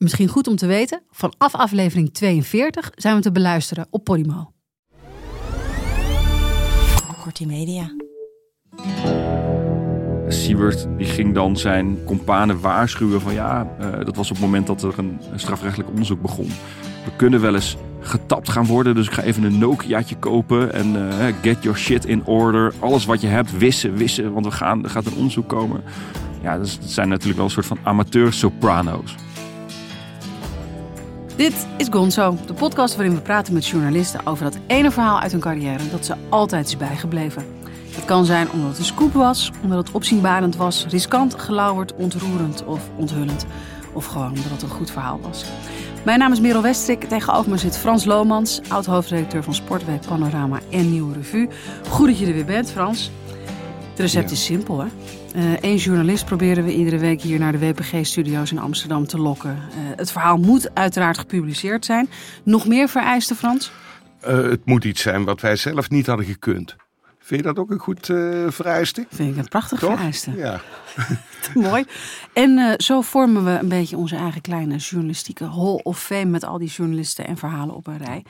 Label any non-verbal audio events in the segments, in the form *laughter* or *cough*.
Misschien goed om te weten, vanaf aflevering 42 zijn we te beluisteren op Podimo. Kortie Media. Siebert die ging dan zijn companen waarschuwen van ja, eh, dat was op het moment dat er een, een strafrechtelijk onderzoek begon. We kunnen wel eens getapt gaan worden, dus ik ga even een Nokiaatje kopen en eh, get your shit in order. Alles wat je hebt, wissen, wissen, want we gaan, er gaat een onderzoek komen. Ja, het zijn natuurlijk wel een soort van amateur soprano's. Dit is Gonzo, de podcast waarin we praten met journalisten over dat ene verhaal uit hun carrière dat ze altijd is bijgebleven. Het kan zijn omdat het een scoop was, omdat het opzienbarend was, riskant, gelauwerd, ontroerend of onthullend. Of gewoon omdat het een goed verhaal was. Mijn naam is Merel Westrik. Tegenover me zit Frans Lomans, oud-hoofdredacteur van Sportweek, Panorama en Nieuwe Revue. Goed dat je er weer bent, Frans. Het recept is simpel, hè? Eén journalist proberen we iedere week hier naar de WPG-studio's in Amsterdam te lokken. Eh, het verhaal moet uiteraard gepubliceerd zijn. Nog meer vereisten, Frans? Uh, het moet iets zijn wat wij zelf niet hadden gekund. Vind je dat ook een goed uh, vereiste? Vind ik een prachtig Toch? vereiste. Ja. *laughs* Mooi. En uh, zo vormen we een beetje onze eigen kleine journalistieke hall of fame met al die journalisten en verhalen op een rij.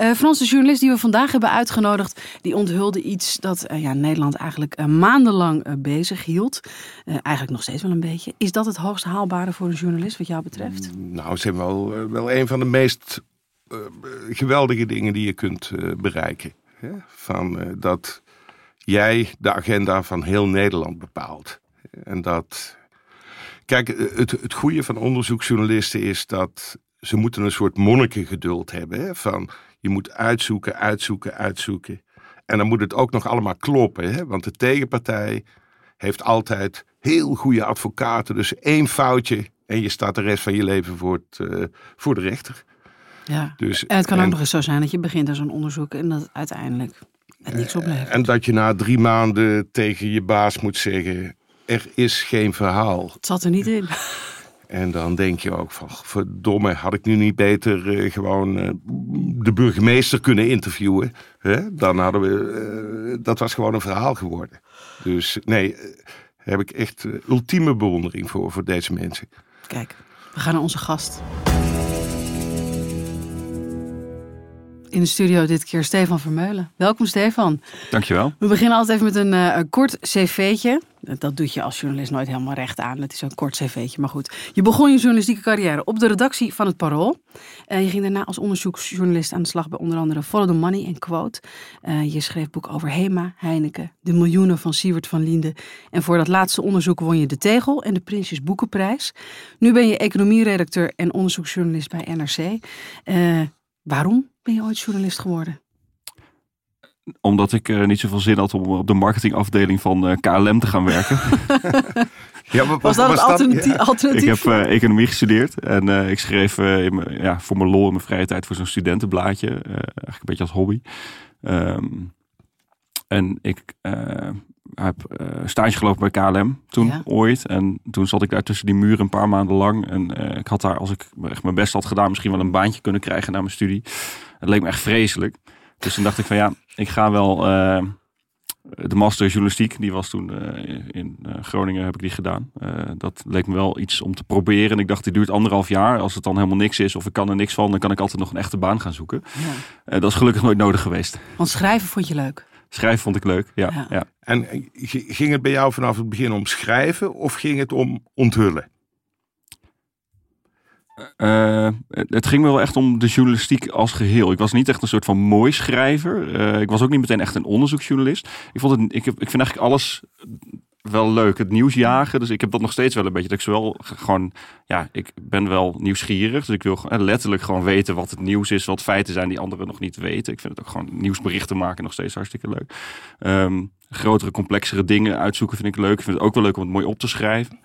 Uh, Frans, de journalist die we vandaag hebben uitgenodigd, die onthulde iets dat ja, Nederland eigenlijk maandenlang bezig hield. eigenlijk nog steeds wel een beetje. Is dat het hoogst haalbare voor een journalist wat jou betreft? Nou, ze hebben wel, wel een van de meest geweldige dingen die je kunt bereiken. Hè? Van dat jij de agenda van heel Nederland bepaalt. En dat. Kijk, het, het goede van onderzoeksjournalisten is dat ze moeten een soort monnikengeduld hebben. Hè? Van je moet uitzoeken, uitzoeken, uitzoeken. En dan moet het ook nog allemaal kloppen. Hè? Want de tegenpartij heeft altijd heel goede advocaten. Dus één foutje en je staat de rest van je leven voor, het, uh, voor de rechter. Ja. Dus, en het kan en, ook nog eens zo zijn dat je begint aan zo'n onderzoek en dat uiteindelijk niks oplevert. En dat je na drie maanden tegen je baas moet zeggen: er is geen verhaal. Het zat er niet in. *laughs* En dan denk je ook van, verdomme, had ik nu niet beter uh, gewoon uh, de burgemeester kunnen interviewen? Hè? Dan hadden we, uh, dat was gewoon een verhaal geworden. Dus nee, heb ik echt ultieme bewondering voor, voor deze mensen. Kijk, we gaan naar onze gast. In de studio dit keer Stefan Vermeulen. Welkom Stefan. Dankjewel. We beginnen altijd even met een, uh, kort cv'tje. Dat doet je als journalist nooit helemaal recht aan. Het is een kort cv'tje, maar goed. Je begon je journalistieke carrière op de redactie van het Parool. Uh, je ging daarna als onderzoeksjournalist aan de slag bij onder andere Follow the Money en Quote. Uh, je schreef boek over Hema, Heineken, de miljoenen van Siewert van Liende. En voor dat laatste onderzoek won je de Tegel en de Prinsjes Boekenprijs. Nu ben je economieredacteur en onderzoeksjournalist bij NRC. waarom ben je ooit journalist geworden? Omdat ik uh, niet zoveel zin had om op de marketingafdeling van uh, KLM te gaan werken. *laughs* ja, maar, was dat het alternatief, ja. alternatief? Ik heb uh, economie gestudeerd en ik schreef in ja, voor mijn lol in mijn vrije tijd voor zo'n studentenblaadje. eigenlijk een beetje als hobby. Um, en ik heb stage gelopen bij KLM toen ja. ooit. En toen zat ik daar tussen die muren een paar maanden lang. En ik had daar, als ik echt mijn best had gedaan, misschien wel een baantje kunnen krijgen na mijn studie. Het leek me echt vreselijk. Dus toen dacht ik van ja, ik ga wel uh, de master journalistiek, die was toen uh, in uh, Groningen, heb ik die gedaan. dat leek me wel iets om te proberen. En ik dacht, die duurt anderhalf jaar. Als het dan helemaal niks is of ik kan er niks van, dan kan ik altijd nog een echte baan gaan zoeken. Ja. dat is gelukkig nooit nodig geweest. Want schrijven vond je leuk? Schrijven vond ik leuk, ja. ja. ja. En ging het bij jou vanaf het begin om schrijven of ging het om onthullen? Uh, het ging me wel echt om de journalistiek als geheel. Ik was niet echt een soort van mooi schrijver. Uh, ik was ook niet meteen echt een onderzoeksjournalist. Ik, vond het, ik, ik vind eigenlijk alles wel leuk. Het nieuws jagen. Dus ik heb dat nog steeds wel een beetje. Dat ik zowel gewoon, ja, ik ben wel nieuwsgierig. Dus ik wil letterlijk gewoon weten wat het nieuws is. Wat feiten zijn die anderen nog niet weten. Ik vind het ook gewoon nieuwsberichten maken nog steeds hartstikke leuk. Um, grotere, complexere dingen uitzoeken vind ik leuk. Ik vind het ook wel leuk om het mooi op te schrijven.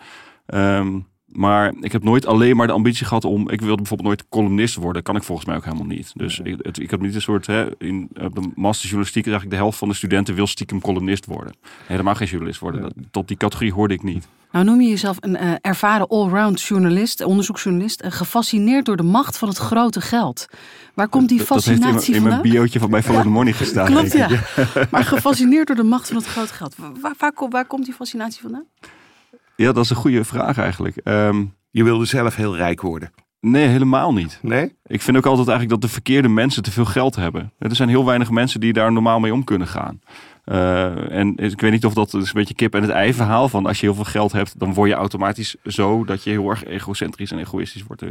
Um, maar ik heb nooit alleen maar de ambitie gehad om. Ik wilde bijvoorbeeld nooit columnist worden. Dat kan ik volgens mij ook helemaal niet. Dus ik, het, ik heb niet een soort. Hè, in op de masterjournalistiek is eigenlijk de helft van de studenten wil stiekem columnist worden. Helemaal geen journalist worden. Dat, tot die categorie hoorde ik niet. Nou noem je jezelf een uh, ervaren allround journalist, onderzoeksjournalist, uh, gefascineerd door de macht van het grote geld. Waar komt die fascinatie dat heeft in, in vandaan? mijn biootje van bij Follow the Money gestaan. Klopt, ja. ik. *laughs* Maar gefascineerd door de macht van het grote geld. Waar, waar, waar, waar komt die fascinatie vandaan? Ja, dat is een goede vraag eigenlijk. Ehm, Je wilde zelf heel rijk worden. nee, helemaal niet. Nee? Ik vind ook altijd eigenlijk dat de verkeerde mensen te veel geld hebben. Er zijn heel weinig mensen die daar normaal mee om kunnen gaan. Uh, en ik weet niet of dat is een beetje kip en het ei verhaal van als je heel veel geld hebt, dan word je automatisch zo dat je heel erg egocentrisch en egoïstisch wordt.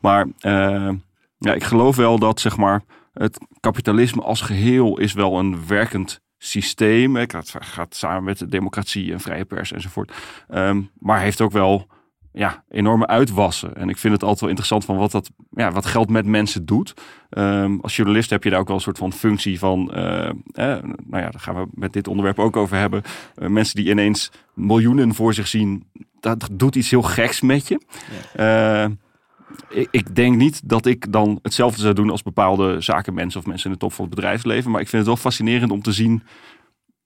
Maar uh, ja, ik geloof wel dat zeg maar het kapitalisme als geheel is wel een werkend systeem. Het gaat samen met de democratie en vrije pers enzovoort. Um, maar heeft ook wel ja, enorme uitwassen. En ik vind het altijd wel interessant van wat, dat, ja, wat geld met mensen doet. Um, als journalist heb je daar ook wel een soort van functie van. Uh, eh, nou ja, daar gaan we met dit onderwerp ook over hebben. Uh, mensen die ineens miljoenen voor zich zien, dat doet iets heel geks met je. Ja. Uh, ik, ik, denk niet dat ik dan hetzelfde zou doen als bepaalde zakenmensen of mensen in de top van het bedrijfsleven. Maar ik vind het wel fascinerend om te zien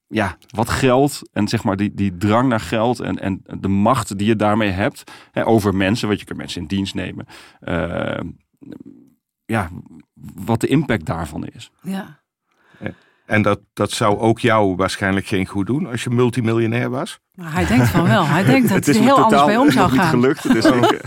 ja, wat geld en zeg maar die, die drang naar geld en, en de macht die je daarmee hebt hè, over mensen, want je kunt mensen in dienst nemen. Uh, ja, wat de impact daarvan is. Ja. En dat, dat zou ook jou waarschijnlijk geen goed doen als je multimiljonair was? Maar hij denkt van wel. Hij denkt *laughs* dat het, is er heel anders bij om zou gaan. gelukt. Dus ik,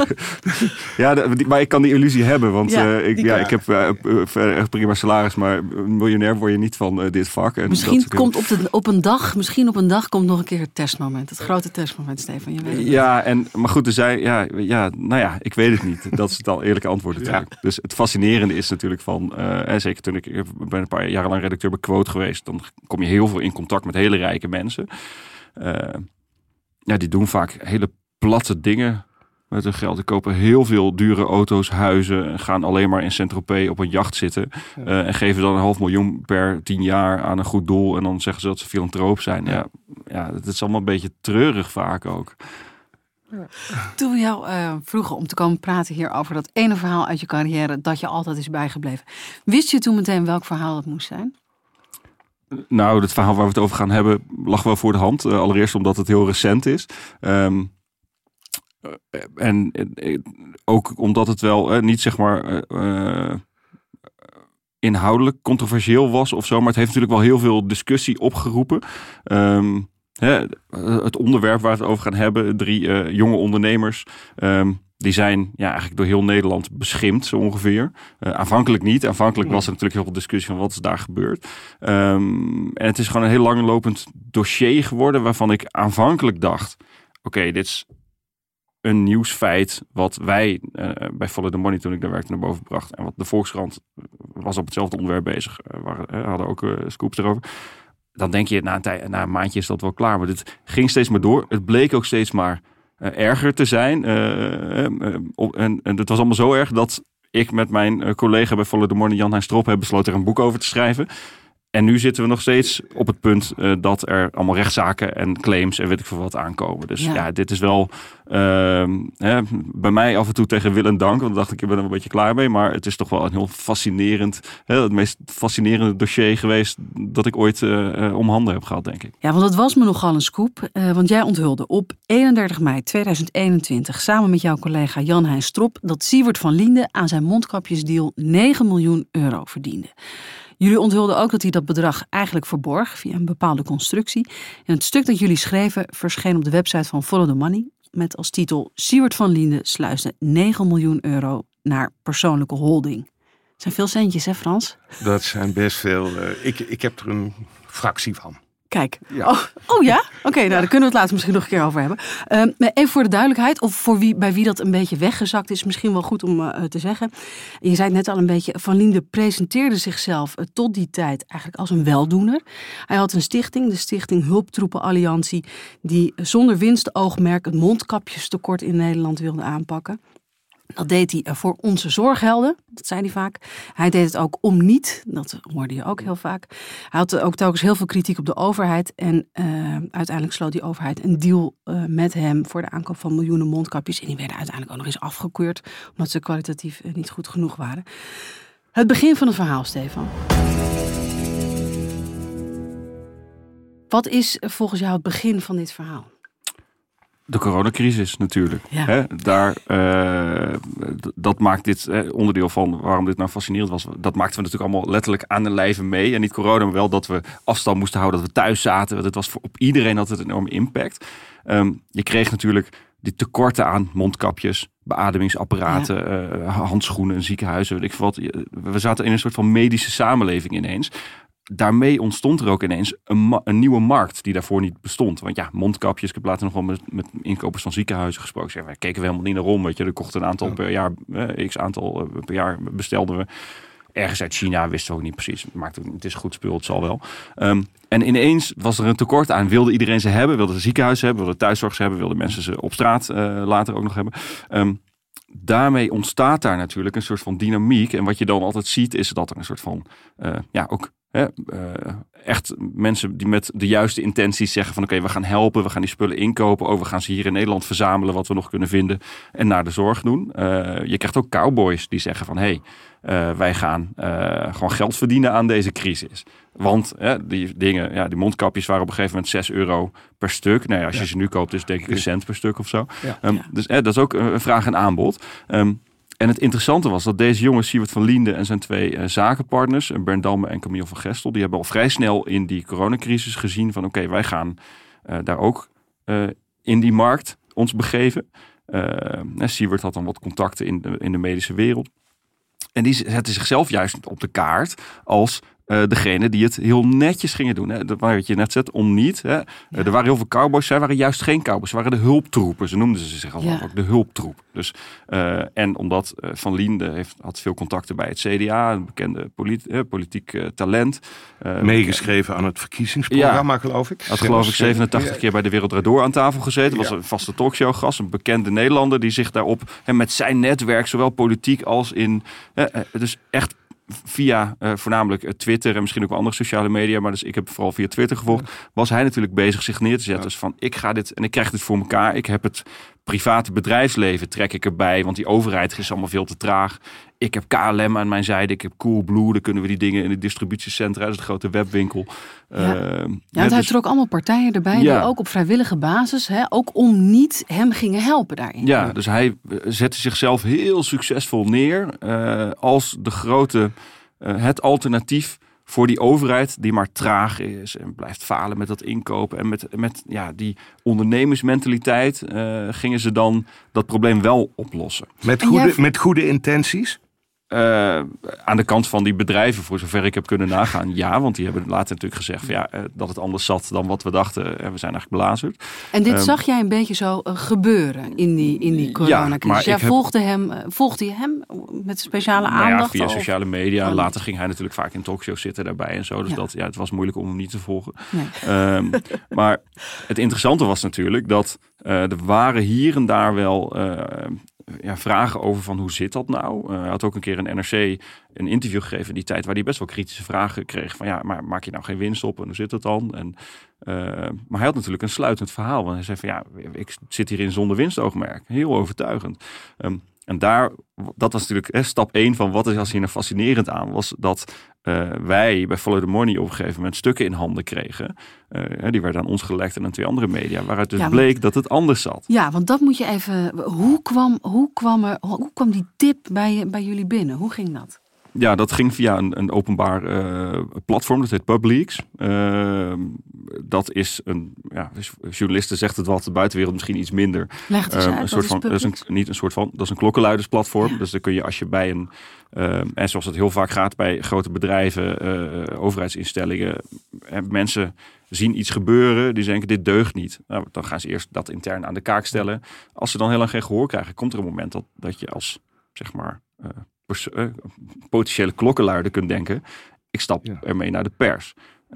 *laughs* ja, maar ik kan die illusie hebben. Want Ja, uh, ik, ja, ik heb uh, prima salaris, maar miljonair word je niet van uh, dit vak. En Misschien is komt op, de, op een dag, misschien op een dag komt nog een keer het testmoment. Het grote testmoment, Stefan. Je weet het. Ja, en, maar goed, er zijn, ja, ja, nou ja, ik weet het niet. Dat is het al eerlijke antwoord *laughs* natuurlijk. Dus het fascinerende is natuurlijk van, uh, en zeker toen ik, ik ben een paar jaar lang redacteur bij Quote geweest, dan kom je heel veel in contact met hele rijke mensen. Ja, die doen vaak hele platte dingen met hun geld. Die kopen heel veel dure auto's, huizen en gaan alleen maar in Saint-Tropez op een jacht zitten. Uh, en geven dan een half miljoen per tien jaar aan een goed doel. En dan zeggen ze dat ze filantroop zijn. Ja, ja het is allemaal een beetje treurig vaak ook. Toen we jou uh, vroegen om te komen praten hier over dat ene verhaal uit je carrière dat je altijd is bijgebleven. Wist je toen meteen welk verhaal het moest zijn? Nou, het verhaal waar we het over gaan hebben lag wel voor de hand. Uh, allereerst omdat het heel recent is. Um, en uh, ook omdat het wel niet zeg maar inhoudelijk controversieel was of zo. Maar het heeft natuurlijk wel heel veel discussie opgeroepen. Um, hè, het onderwerp waar we het over gaan hebben, drie jonge ondernemers. Um, die zijn ja, eigenlijk door heel Nederland beschimd, zo ongeveer. Uh, aanvankelijk niet. Aanvankelijk was er natuurlijk heel veel discussie van wat is daar gebeurd. Um, en het is gewoon een heel langlopend dossier geworden waarvan ik aanvankelijk dacht... oké, okay, dit is een nieuwsfeit wat wij uh, bij Follow the Money toen ik daar werkte naar boven bracht. En wat de Volkskrant was op hetzelfde onderwerp bezig. Uh, waren, hadden ook scoops erover. Dan denk je, na een, tijd, na een maandje is dat wel klaar. Maar dit ging steeds maar door. Het bleek ook steeds maar erger te zijn. Uh, uh, en, het was allemaal zo erg dat ik met mijn collega bij Follow the Money, Jan Hein Strop, heb besloten er een boek over te schrijven. En nu zitten we nog steeds op het punt uh, dat er allemaal rechtszaken en claims en weet ik veel wat aankomen. Dus ja, ja dit is wel uh, hè, bij mij af en toe tegen wil en dank. Want dacht ik, ik ben er een beetje klaar mee. Maar het is toch wel een heel fascinerend, hè, het meest fascinerende dossier geweest dat ik ooit uh, om handen heb gehad, denk ik. Ja, want dat was me nogal een scoop. Uh, want jij onthulde op 31 mei 2021 samen met jouw collega Jan Hein Strop dat Siewert van Liende aan zijn mondkapjesdeal 9 miljoen euro verdiende. Jullie onthulden ook dat hij dat bedrag eigenlijk verborg via een bepaalde constructie. En het stuk dat jullie schreven verscheen op de website van Follow the Money met als titel Siewert van Liende sluisde 9 miljoen euro naar persoonlijke holding. Dat zijn veel centjes, hè Frans? Dat zijn best veel. Uh, ik, ik heb er een fractie van. Kijk. Ja. Oh, oh, ja? Oké, okay, nou daar kunnen we het later misschien nog een keer over hebben. Uh, even voor de duidelijkheid, of voor wie, bij wie dat een beetje weggezakt is, misschien wel goed om uh, te zeggen. Je zei het net al een beetje, Van Linde presenteerde zichzelf uh, tot die tijd eigenlijk als een weldoener. Hij had een stichting, de Stichting Hulptroepen Alliantie, die zonder winstoogmerk het mondkapjestekort in Nederland wilde aanpakken. Dat deed hij eh, voor onze zorghelden, dat zei hij vaak. Hij deed het ook om niet, dat hoorde je ook heel vaak. Hij had ook telkens heel veel kritiek op de overheid. En uh, uiteindelijk sloot die overheid een deal uh, met hem voor de aankoop van miljoenen mondkapjes. En die werden uiteindelijk ook nog eens afgekeurd, omdat ze kwalitatief niet goed genoeg waren. Het begin van het verhaal, Stefan. Wat is volgens jou het begin van dit verhaal? De coronacrisis natuurlijk. Ja. Hè, daar, uh, dat maakt dit hè, onderdeel van waarom dit nou fascinerend was. Dat maakten we natuurlijk allemaal letterlijk aan de lijve mee. En niet corona, maar wel dat we afstand moesten houden, dat we thuis zaten. Want het was voor, op iedereen had het een enorme impact. Um, je kreeg natuurlijk die tekorten aan mondkapjes, beademingsapparaten, ja. uh, handschoenen, ziekenhuizen. Weet ik wat. We zaten in een soort van medische samenleving ineens daarmee ontstond er ook ineens een, een, nieuwe markt die daarvoor niet bestond. Want ja, mondkapjes, ik heb later nog wel met, met inkopers van ziekenhuizen gesproken. Zeg, wij keken we helemaal niet naar om, weet je. Er kochten een aantal per jaar, eh, x aantal uh, per jaar bestelden we. Ergens uit China wisten we ook niet precies. Maakt ook, het is goed spul, het zal wel. Um, en ineens was er een tekort aan. Wilde iedereen ze hebben? Wilde de ziekenhuizen hebben? Wilde thuiszorg hebben? Wilde mensen ze op straat uh, later ook nog hebben? Um, daarmee ontstaat daar natuurlijk een soort van dynamiek. En wat je dan altijd ziet, is dat er een soort van, uh, ja, ook Hè, uh, echt mensen die met de juiste intenties zeggen van oké, okay, we gaan helpen, we gaan die spullen inkopen, oh, we gaan ze hier in Nederland verzamelen wat we nog kunnen vinden en naar de zorg doen. Uh, je krijgt ook cowboys die zeggen van hé, hey, uh, wij gaan gewoon geld verdienen aan deze crisis. Want die dingen, ja, die mondkapjes waren op een gegeven moment 6 euro per stuk. Nou ja, als je ja. ze nu koopt, is het denk ik een cent per stuk of zo. Ja. Um, dus dat is ook een vraag en aanbod. Um, en het interessante was dat deze jongens, Siewert van Liende en zijn twee uh, zakenpartners, Bernd Damme en Camille van Gestel, die hebben al vrij snel in die coronacrisis gezien van oké, wij gaan uh, daar ook in die markt ons begeven. Siewert had dan wat contacten in de, in de medische wereld. En die zetten zichzelf juist op de kaart als uh, degene die het heel netjes gingen doen. Hè. Dat wat je net zet, om niet. Hè. Ja. Uh, er waren heel veel cowboys, zij waren juist geen cowboys. Ze waren de hulptroepen. Ze noemden ze zich al ja. ook de hulptroep. Dus, uh, en omdat Van Liende heeft, had veel contacten bij het CDA, een bekende polit, politiek talent. Meegeschreven aan het verkiezingsprogramma, ja, geloof ik. Had geloof ik 87 keer bij de Wereld Draait Door aan tafel gezeten. Was een vaste talkshowgast, een bekende Nederlander die zich daarop hè, met zijn netwerk, zowel politiek als in. dus echt via uh, voornamelijk Twitter en misschien ook wel andere sociale media, maar dus ik heb vooral via Twitter gevolgd, was hij natuurlijk bezig zich neer te zetten. Ja. Dus van ik ga dit en ik krijg dit voor elkaar. Ik heb het private bedrijfsleven trek ik erbij, want die overheid is allemaal veel te traag. Ik heb KLM aan mijn zijde, ik heb Coolblue, dan kunnen we die dingen in de distributiecentra, dat is de grote webwinkel. Ja, uh, ja want hij dus, trok allemaal partijen erbij ja. die ook op vrijwillige basis, hè, ook om niet hem gingen helpen daarin. Ja, dus hij zette zichzelf heel succesvol neer uh, als de grote, uh, het alternatief voor die overheid die maar traag is en blijft falen met dat inkopen. En met, met ja, die ondernemersmentaliteit uh, gingen ze dan dat probleem wel oplossen. Met goede, met goede intenties? Uh, aan de kant van die bedrijven, voor zover ik heb kunnen nagaan, ja. Want die hebben later natuurlijk gezegd van, ja, uh, dat het anders zat dan wat we dachten. En we zijn eigenlijk belazerd. En dit um, zag jij een beetje zo gebeuren in die, in die coronacrisis? Ja, jij volgde, heb... hem, volgde je hem met speciale aandacht? Nou ja, via sociale media. Oh. Later ging hij natuurlijk vaak in talkshows zitten daarbij en zo. Dus ja. Dat, ja, het was moeilijk om hem niet te volgen. Nee. Um, *laughs* maar het interessante was natuurlijk dat er waren hier en daar wel ja, vragen over van hoe zit dat nou? Uh, hij had ook een keer een NRC een interview gegeven in die tijd waar hij best wel kritische vragen kreeg. Van ja, maar maak je nou geen winst op en hoe zit dat dan? En, uh, maar hij had natuurlijk een sluitend verhaal. Want hij zei van ja, ik zit hierin zonder winstoogmerk. Heel overtuigend. Um, en daar, dat was natuurlijk hè, stap 1 van wat is als hier nou fascinerend aan was. Dat uh, wij bij Follow the Money op een gegeven moment stukken in handen kregen. Uh, die werden aan ons gelekt en aan twee andere media. Waaruit dus ja, bleek dat het anders zat. Ja, want dat moet je even. Hoe kwam, hoe kwam, er, hoe kwam die tip bij, bij jullie binnen? Hoe ging dat? Ja, dat ging via een, een openbaar uh, platform, dat heet Publix. Uh, dat is een, ja, journalisten zegt het wat, de buitenwereld misschien iets minder. Leg het eens uit, een soort van, dat is een, niet een soort van, dat is een klokkenluidersplatform. Ja. Dus dan kun je als je bij een, uh, en zoals het heel vaak gaat bij grote bedrijven, overheidsinstellingen, mensen zien iets gebeuren, die denken dit deugt niet. Nou, dan gaan ze eerst dat intern aan de kaak stellen. Als ze dan heel lang geen gehoor krijgen, komt er een moment dat, dat je als, zeg maar potentiële klokkenluider kunt denken. Ik stap ja. ermee naar de pers.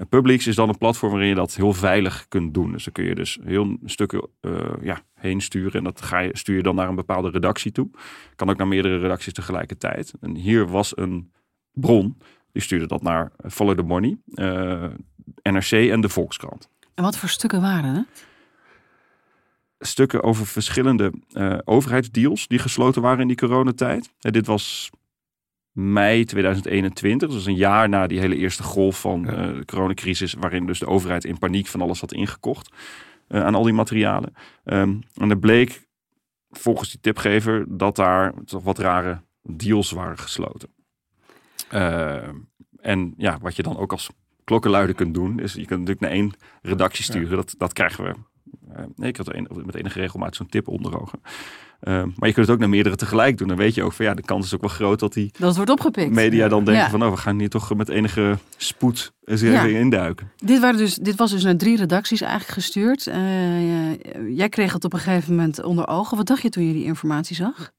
Publix is dan een platform waarin je dat heel veilig kunt doen. Dus dan kun je dus heel stukken uh, ja, heen sturen. En dat ga je, stuur je dan naar een bepaalde redactie toe. Kan ook naar meerdere redacties tegelijkertijd. En hier was een bron. Die stuurde dat naar Follow the Money, NRC en de Volkskrant. En wat voor stukken waren het? Stukken over verschillende overheidsdeals die gesloten waren in die coronatijd. En dit was mei 2021. Dus een jaar na die hele eerste golf van ja. uh, de coronacrisis. Waarin dus de overheid in paniek van alles had ingekocht. Uh, aan al die materialen. Um, en er bleek volgens die tipgever dat daar toch wat rare deals waren gesloten. Uh, en ja, wat je dan ook als klokkenluider kunt doen. Is je kunt natuurlijk naar één redactie sturen. Ja. Dat, dat krijgen we. nee, ik had een, met enige regelmaat zo'n tip onder ogen. Uh, maar je kunt het ook naar meerdere tegelijk doen. Dan weet je ook van ja, de kans is ook wel groot dat die dat wordt opgepikt. media dan denken ja. van oh, we gaan hier toch met enige spoed eens ja. even induiken. Dit, waren dus, dit was dus naar drie redacties eigenlijk gestuurd. Uh, jij kreeg het op een gegeven moment onder ogen. Wat dacht je toen je die informatie zag?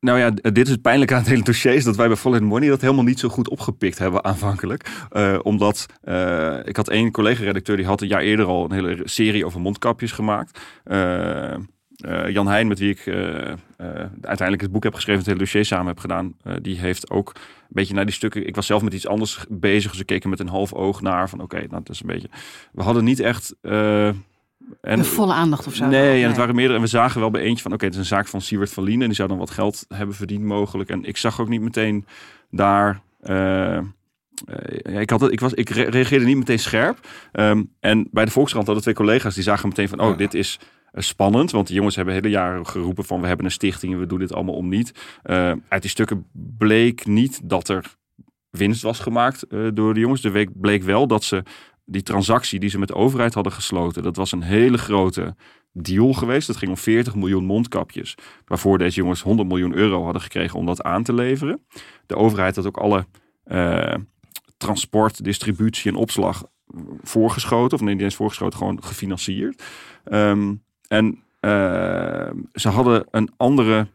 Nou ja, dit is het pijnlijke aan het hele dossier. Is dat wij bij the Money dat helemaal niet zo goed opgepikt hebben aanvankelijk. Uh, omdat uh, ik had één collega-redacteur die had een jaar eerder al een hele serie over mondkapjes gemaakt. Uh, uh, Jan Heijn, met wie ik uh, uh, uiteindelijk het boek heb geschreven, het hele dossier samen heb gedaan, die heeft ook een beetje naar die stukken. Ik was zelf met iets anders bezig, dus ik keek er met een half oog naar van oké, okay, nou, dat is een beetje. We hadden niet echt. En, de volle aandacht of zo. Nee, en het waren meerdere. En we zagen wel bij eentje van oké, okay, het is een zaak van Siewert van Lien en die zou dan wat geld hebben verdiend mogelijk. En ik zag ook niet meteen daar. ik, had het, ik, was, ik reageerde niet meteen scherp. Um, en bij de Volkskrant hadden twee collega's die zagen meteen van oh, dit is spannend. Want de jongens hebben hele jaren geroepen van we hebben een stichting en we doen dit allemaal om niet. Uh, uit die stukken bleek niet dat er winst was gemaakt uh, door de jongens. De week bleek wel dat ze die transactie die ze met de overheid hadden gesloten, dat was een hele grote deal geweest. Dat ging om 40 miljoen mondkapjes. Waarvoor deze jongens 100 miljoen euro hadden gekregen om dat aan te leveren. De overheid had ook alle transport, distributie en opslag voorgeschoten. Of nee, niet eens voorgeschoten, gewoon gefinancierd. Um, en uh, ze hadden een andere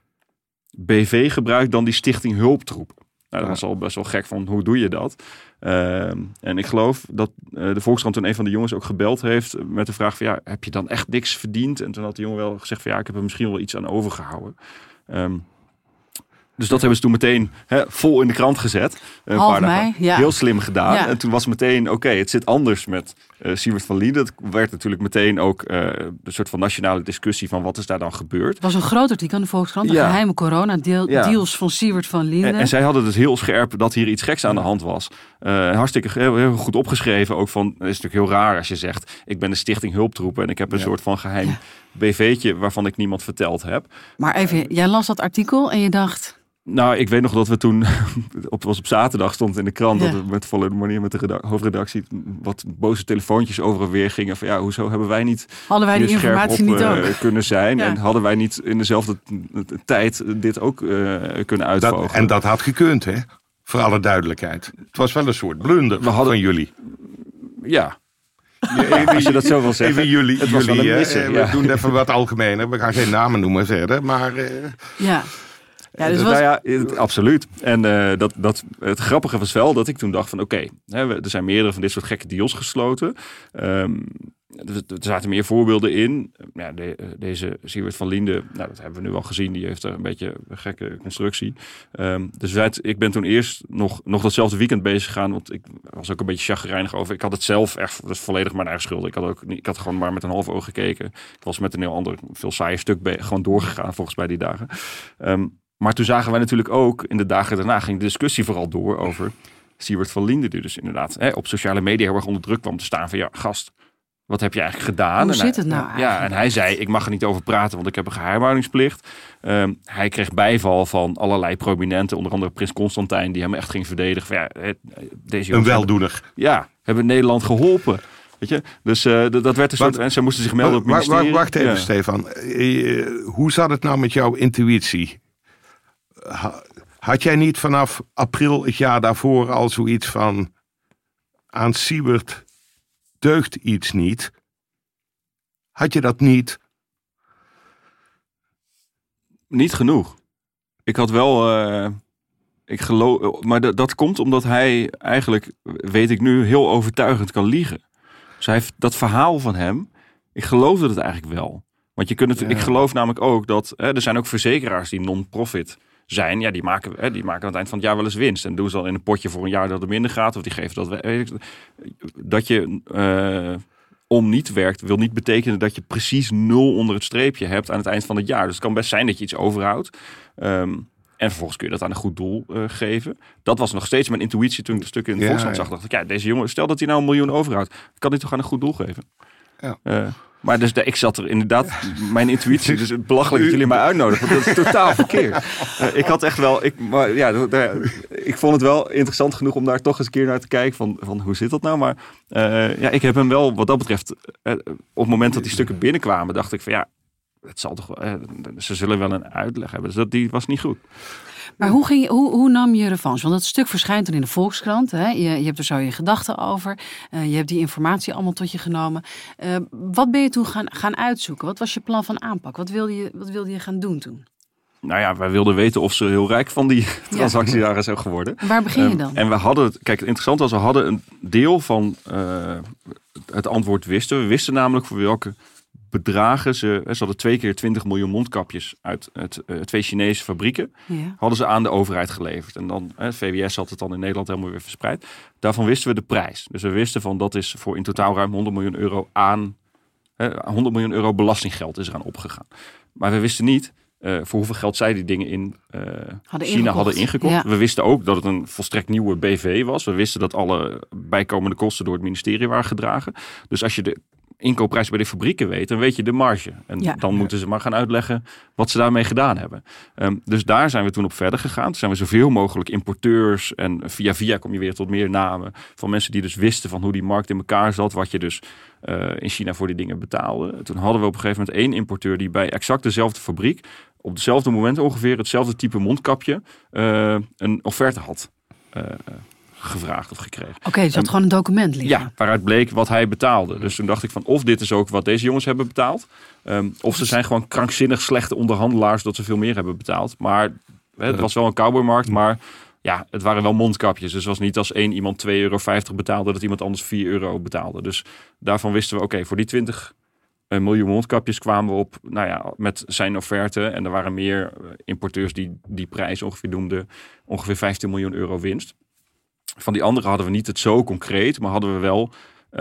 BV gebruikt dan die Stichting Hulptroep. Nou, dat was al best wel gek van hoe doe je dat? Uh, en ik geloof dat uh, de Volkskrant toen een van de jongens ook gebeld heeft met de vraag van ja, heb je dan echt niks verdiend? En toen had de jongen wel gezegd van ja, ik heb er misschien wel iets aan overgehouden. Um, dus dat hebben ze toen meteen hè, vol in de krant gezet. Een Half paar dagen. mei, ja. Heel slim gedaan. Ja. En toen was meteen, oké, het zit anders met uh, Siewert van Lieden. Het werd natuurlijk meteen ook uh, een soort van nationale discussie van wat is daar dan gebeurd. Het was een groot artikel in de Volkskrant. De Ja. geheime corona-deals Ja. van Siewert van Linden. En, en zij hadden dus heel scherp dat hier iets geks aan de hand was. Eh, hartstikke heel, heel goed opgeschreven. Ook van, het is natuurlijk heel raar als je zegt, ik ben de stichting hulptroepen en ik heb een Ja. soort van geheim BV'tje waarvan ik niemand verteld heb. Maar even, jij las dat artikel en je dacht... Nou, ik weet nog dat we toen, *laughs* op, was op zaterdag stond in de krant Ja. dat we met volle manier met de reda- hoofdredactie wat boze telefoontjes over en weer gingen van ja, hoezo hebben wij niet Hadden wij die informatie op, niet eh, ook? kunnen zijn Ja. en hadden wij niet in dezelfde tijd dit ook eh, kunnen Dat, uitvogelen. en dat had gekund, hè? Voor alle duidelijkheid. Het was wel een soort blunder We hadden- van jullie. Ja, *laughs* als je dat zo wil zeggen. Even jullie. Het was wel jullie een hè? misser, Eh, ja. We doen even wat algemener. We gaan geen namen noemen verder. Maar eh, Ja. Ja, dus nou was, ja, het- absoluut. En eh, dat, dat, het grappige was wel dat ik toen dacht van oké, we- er zijn meerdere van dit soort gekke deals gesloten. Ehm, er, zaten meer voorbeelden in. Ja, de- eh, deze Siewert van Linde, nou, dat hebben we nu al gezien. Die heeft er een beetje een gekke constructie. Ehm, dus wij, ik ben toen eerst nog, nog datzelfde weekend bezig gegaan. Want ik was ook een beetje chagrijnig over. Ik had het zelf echt, dat is volledig mijn eigen schuld. Ik had, ook, ik had gewoon maar met een half oog gekeken. Ik was met een heel ander, veel saaier stuk gewoon doorgegaan volgens mij die dagen. Ehm, maar toen zagen wij natuurlijk ook, in de dagen daarna ging de discussie vooral door over Siewert van Linden. Die dus inderdaad hè, op sociale media heel erg onder druk kwam te staan van ja, gast, wat heb je eigenlijk gedaan? Hoe En zit hij- het nou Ja, eigenlijk? en hij zei, ik mag er niet over praten, want ik heb een geheimhoudingsplicht. Ehm, hij kreeg bijval van allerlei prominenten, onder andere Prins Constantijn, die hem echt ging verdedigen. Van, ja, hè, deze een hebben- weldoener. ja, hebben Nederland geholpen. Weet je? Dus eh, dat- dat werd een soort... Want- En ze moesten zich melden op ministerie. wacht even, Ja. Stefan. Eh, eh, hoe zat het nou met jouw intuïtie? Ha- Had jij niet vanaf april het jaar daarvoor al zoiets van... aan Siebert deugt iets niet? Had je dat niet? Niet genoeg. Ik had wel... eh, ik geloof, maar dat, dat komt omdat hij eigenlijk, weet ik nu, heel overtuigend kan liegen. Dus hij heeft dat verhaal van hem, ik geloofde het eigenlijk wel. Want je kunt het, Ja. ik geloof namelijk ook dat hè, er zijn ook verzekeraars die non-profit zijn. Ja, die maken, hè, die maken aan het eind van het jaar wel eens winst. En doen ze dan in een potje voor een jaar dat het minder gaat. Of die geven dat. we- weet ik- Dat je eh, om niet werkt, wil niet betekenen dat je precies nul onder het streepje hebt aan het eind van het jaar. Dus het kan best zijn dat je iets overhoudt. Ehm, en vervolgens kun je dat aan een goed doel eh, geven. Dat was nog steeds mijn intuïtie toen ik de stukken in de Ja, Volkskrant ja. zag. Dacht ik, ja, deze jongen, stel dat hij nou een miljoen overhoudt. Kan hij toch aan een goed doel geven? Ja. Eh, maar dus de, ik zat er inderdaad, mijn intuïtie, dus het belachelijk dat jullie mij uitnodigen. Want dat is totaal *laughs* verkeerd. Eh, ik had echt wel, ik, maar ja, daar- daar- ik vond het wel interessant genoeg om daar toch eens een keer naar te kijken. Van, van hoe zit dat nou? Maar eh, ja, ik heb hem wel, wat dat betreft, eh, op het moment dat die stukken binnenkwamen, dacht ik van ja, het zal toch wel, ze zullen wel een uitleg hebben. Dus dat, die was niet goed. Maar hoe, ging je, hoe, hoe nam je revanche? Want dat stuk verschijnt dan in de Volkskrant. Hè? Je, je hebt er zo je gedachten over. Eh, je hebt die informatie allemaal tot je genomen. Eh, wat ben je toen gaan, gaan uitzoeken? Wat was je plan van aanpak? Wat wilde je, wat wilde je gaan doen toen? Nou ja, wij wilden weten of ze heel rijk van die transactie waren zijn geworden. En waar begin je Ehm, dan? en we hadden, kijk, het interessante was, we hadden een deel van eh, het antwoord wisten. We wisten namelijk voor welke bedragen ze, ze hadden twee keer 20 miljoen mondkapjes uit het, eh, twee Chinese fabrieken, ja. hadden ze aan de overheid geleverd. En dan, eh, het VWS had het dan in Nederland helemaal weer verspreid. Daarvan wisten we de prijs. Dus we wisten van dat is voor in totaal ruim 100 miljoen euro aan, eh, 100 miljoen euro belastinggeld is eraan opgegaan. Maar we wisten niet eh, voor hoeveel geld zij die dingen in eh, China ingekocht. hadden ingekocht. Ja. We wisten ook dat het een volstrekt nieuwe BV was. We wisten dat alle bijkomende kosten door het ministerie waren gedragen. Dus als je de inkoopprijs bij de fabrieken weet, dan weet je de marge. En Ja. dan moeten ze maar gaan uitleggen wat ze daarmee gedaan hebben. Ehm, dus daar zijn we toen op verder gegaan. Toen zijn we zoveel mogelijk importeurs en via via kom je weer tot meer namen van mensen die dus wisten van hoe die markt in elkaar zat, wat je dus eh, in China voor die dingen betaalde. Toen hadden we op een gegeven moment één importeur die bij exact dezelfde fabriek op hetzelfde moment ongeveer hetzelfde type mondkapje eh, een offerte had eh, gevraagd of gekregen. Oké, dus je had gewoon een document liggen. Ja, waaruit bleek wat hij betaalde. Dus toen dacht ik van of dit is ook wat deze jongens hebben betaald. ehm, of ze zijn gewoon krankzinnig slechte onderhandelaars dat ze veel meer hebben betaald. Maar hè, het was wel een cowboymarkt, maar ja, het waren wel mondkapjes. Dus het was niet als één iemand 2,50 euro betaalde dat iemand anders 4 euro betaalde. Dus daarvan wisten we, oké, voor die 20 een miljoen mondkapjes kwamen we op, nou ja, met zijn offerte. En er waren meer eh, importeurs die die prijs ongeveer noemden, ongeveer 15 miljoen euro winst. Van die andere hadden we niet het zo concreet, maar hadden we wel eh,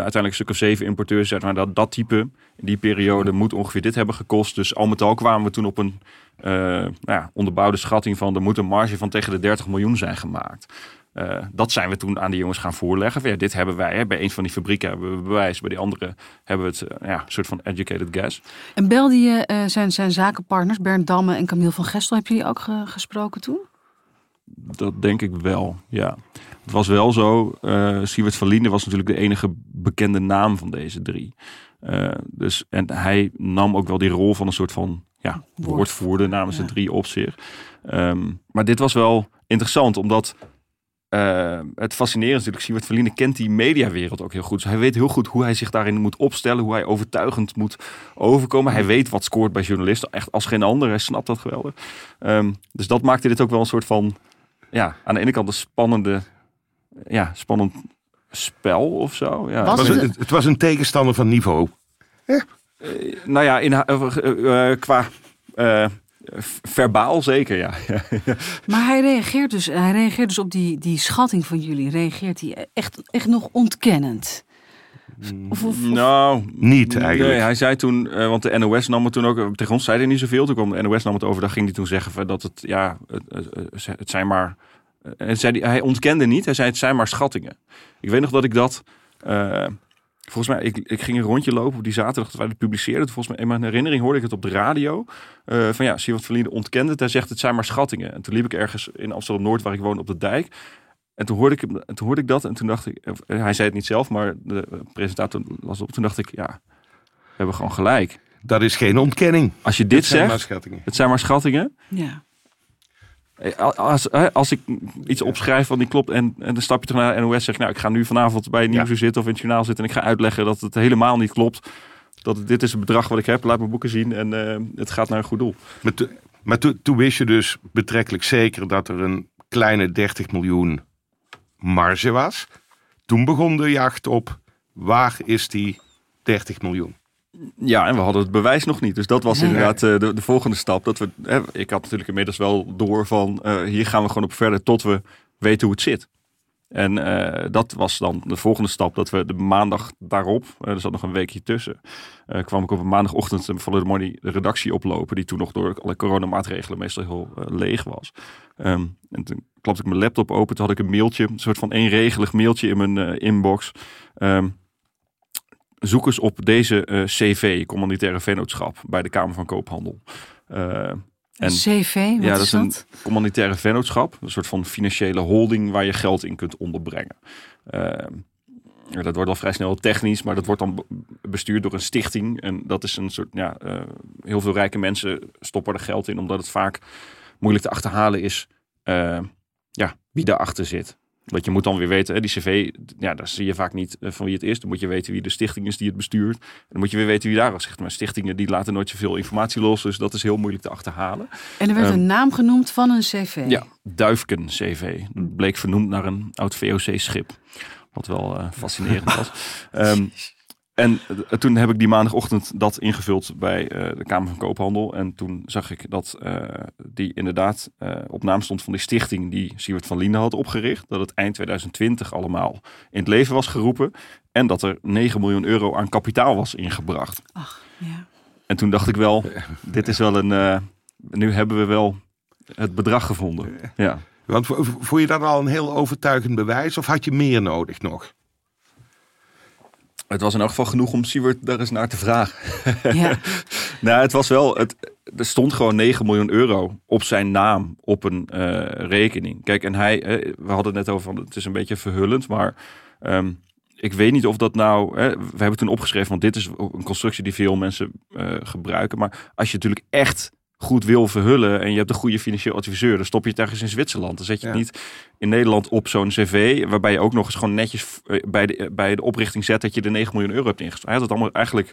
uiteindelijk een stuk of zeven importeurs. Zeg maar, dat, dat type in die periode moet ongeveer dit hebben gekost. Dus al met al kwamen we toen op een eh, nou ja, onderbouwde schatting van er moet een marge van tegen de 30 miljoen zijn gemaakt. Eh, dat zijn we toen aan die jongens gaan voorleggen. Ja, dit hebben wij. Hè. Bij een van die fabrieken hebben we bewijs. Bij die andere hebben we het ja, soort van educated guess. En belde je zijn, zijn zakenpartners, Bernd Damme en Camille van Gestel, heb je die ook ge- gesproken toen? Dat denk ik wel, ja. Het was wel zo, eh Siewert van Liende was natuurlijk de enige bekende naam van deze drie. Eh, dus, en hij nam ook wel die rol van een soort van ja, Woord- woordvoerder namens ja. de drie op zich. Ehm, maar dit was wel interessant, omdat eh, het fascinerend is natuurlijk, Siewert van Liende kent die mediawereld ook heel goed. Dus hij weet heel goed hoe hij zich daarin moet opstellen, hoe hij overtuigend moet overkomen. Hij weet wat scoort bij journalisten, echt als geen ander. Hij snapt dat geweldig. Ehm, dus dat maakte dit ook wel een soort van, ja, aan de ene kant een spannende, ja, spannend spel of zo. Ja, Was Het was, een, het was een tegenstander van niveau. nou ja, in, eh, eh, qua eh, verbaal zeker, ja. *laughs* Maar hij reageert dus, hij reageert dus op die, die schatting van jullie. Reageert hij echt, echt nog ontkennend? Of, of, of- Nou, Niet eigenlijk. Nee, hij zei toen, eh, want de NOS nam het toen ook, tegen ons zei hij niet zoveel. Toen kwam de NOS nam het over, daar ging hij toen zeggen van dat het, ja, het, het, het zijn maar, eh, en zei hij, hij ontkende niet, hij zei het zijn maar schattingen. Ik weet nog dat ik dat, eh, volgens mij, ik, ik ging een rondje lopen op die zaterdag dat wij het publiceerden. Volgens mij, in mijn herinnering hoorde ik het op de radio. eh, van ja, Siewert van Linden ontkende het, hij zegt het zijn maar schattingen. En toen liep ik ergens in Amsterdam-Noord, waar ik woon, op de dijk. En toen hoorde, ik, hem- en toen hoorde ik dat en toen dacht ik, hij zei het niet zelf, maar de presentator las op. Toen dacht ik, ja, we hebben gewoon gelijk. Dat is geen ontkenning. Als je dit Het zegt, het zijn maar schattingen. ja. Als, als ik iets opschrijf van die klopt en, en dan stap je terug naar de NOS zeg nou ik ga nu vanavond bij Nieuwsuur zitten of in het journaal zitten en ik ga uitleggen dat het helemaal niet klopt. Dat het- dit is het bedrag wat ik heb, laat mijn boeken zien en eh, het gaat naar een goed doel. Maar, to- maar to- toen wist je dus betrekkelijk zeker dat er een kleine 30 miljoen marge was. Toen begon de jacht op waar is die 30 miljoen? Ja, en we hadden het bewijs nog niet. Dus dat was inderdaad eh, de, de volgende stap. Dat we, hè, ik had natuurlijk inmiddels wel door van eh, hier gaan we gewoon op verder tot we weten hoe het zit. En eh, dat was dan de volgende stap. Dat we de maandag daarop, er zat nog een weekje tussen, kwam ik op een maandagochtend van de Morning de redactie oplopen. Die toen nog door alle coronamaatregelen meestal heel leeg was. Ehm, en toen klapte ik mijn laptop open. Toen had ik een mailtje, een soort van eenregelig mailtje in mijn eh, inbox. Ehm, zoek eens op deze eh, CV, communitaire vennootschap, bij de Kamer van Koophandel. Eh, en CV, wat ja, dat is een dat? communitaire vennootschap, een soort van financiële holding waar je geld in kunt onderbrengen. Eh, ja, dat wordt al vrij snel technisch, maar dat wordt dan be- bestuurd door een stichting. En dat is een soort, ja, heel veel rijke mensen stoppen er geld in, omdat het vaak moeilijk te achterhalen is eh, ja, wie daarachter zit. Want je moet dan weer weten, hè, die cv, ja, daar zie je vaak niet eh, van wie het is. Dan moet je weten wie de stichting is die het bestuurt. En dan moet je weer weten wie daar zegt. Maar stichtingen die laten nooit zoveel informatie los, dus dat is heel moeilijk te achterhalen. En er werd Ehm, een naam genoemd van een CV. Ja, Duifken CV. Dat bleek vernoemd naar een oud VOC-schip. Wat wel eh, fascinerend was. *laughs* Ehm, en eh, toen heb ik die maandagochtend dat ingevuld bij eh, de Kamer van Koophandel. En toen zag ik dat eh, die inderdaad eh, op naam stond van die stichting die Siewert van Linden had opgericht. Dat het eind 2020 allemaal in het leven was geroepen. En dat er 9 miljoen euro aan kapitaal was ingebracht. Ach, ja. En toen dacht ik wel, dit is wel een... eh, nu hebben we wel het bedrag gevonden. Ja. Want vo- vo- vond je dat al een heel overtuigend bewijs of had je meer nodig nog? Het was in elk geval genoeg om Siewert daar eens naar te vragen. ja. *laughs* nou, het was wel, het, er stond gewoon 9 miljoen euro op zijn naam op een eh, rekening. Kijk, en hij, eh, we hadden het net over, van, het is een beetje verhullend, maar ehm, ik weet niet of dat nou, hè, we hebben toen opgeschreven, want dit is een constructie die veel mensen eh, gebruiken. Maar als je natuurlijk echt goed wil verhullen en je hebt een goede financieel adviseur, dan stop je het ergens in Zwitserland. Dan zet je het Ja. niet in Nederland op zo'n cv, waarbij je ook nog eens gewoon netjes eh, bij de, bij de oprichting zet dat je de 9 miljoen euro hebt ingestoken. Hij had het allemaal eigenlijk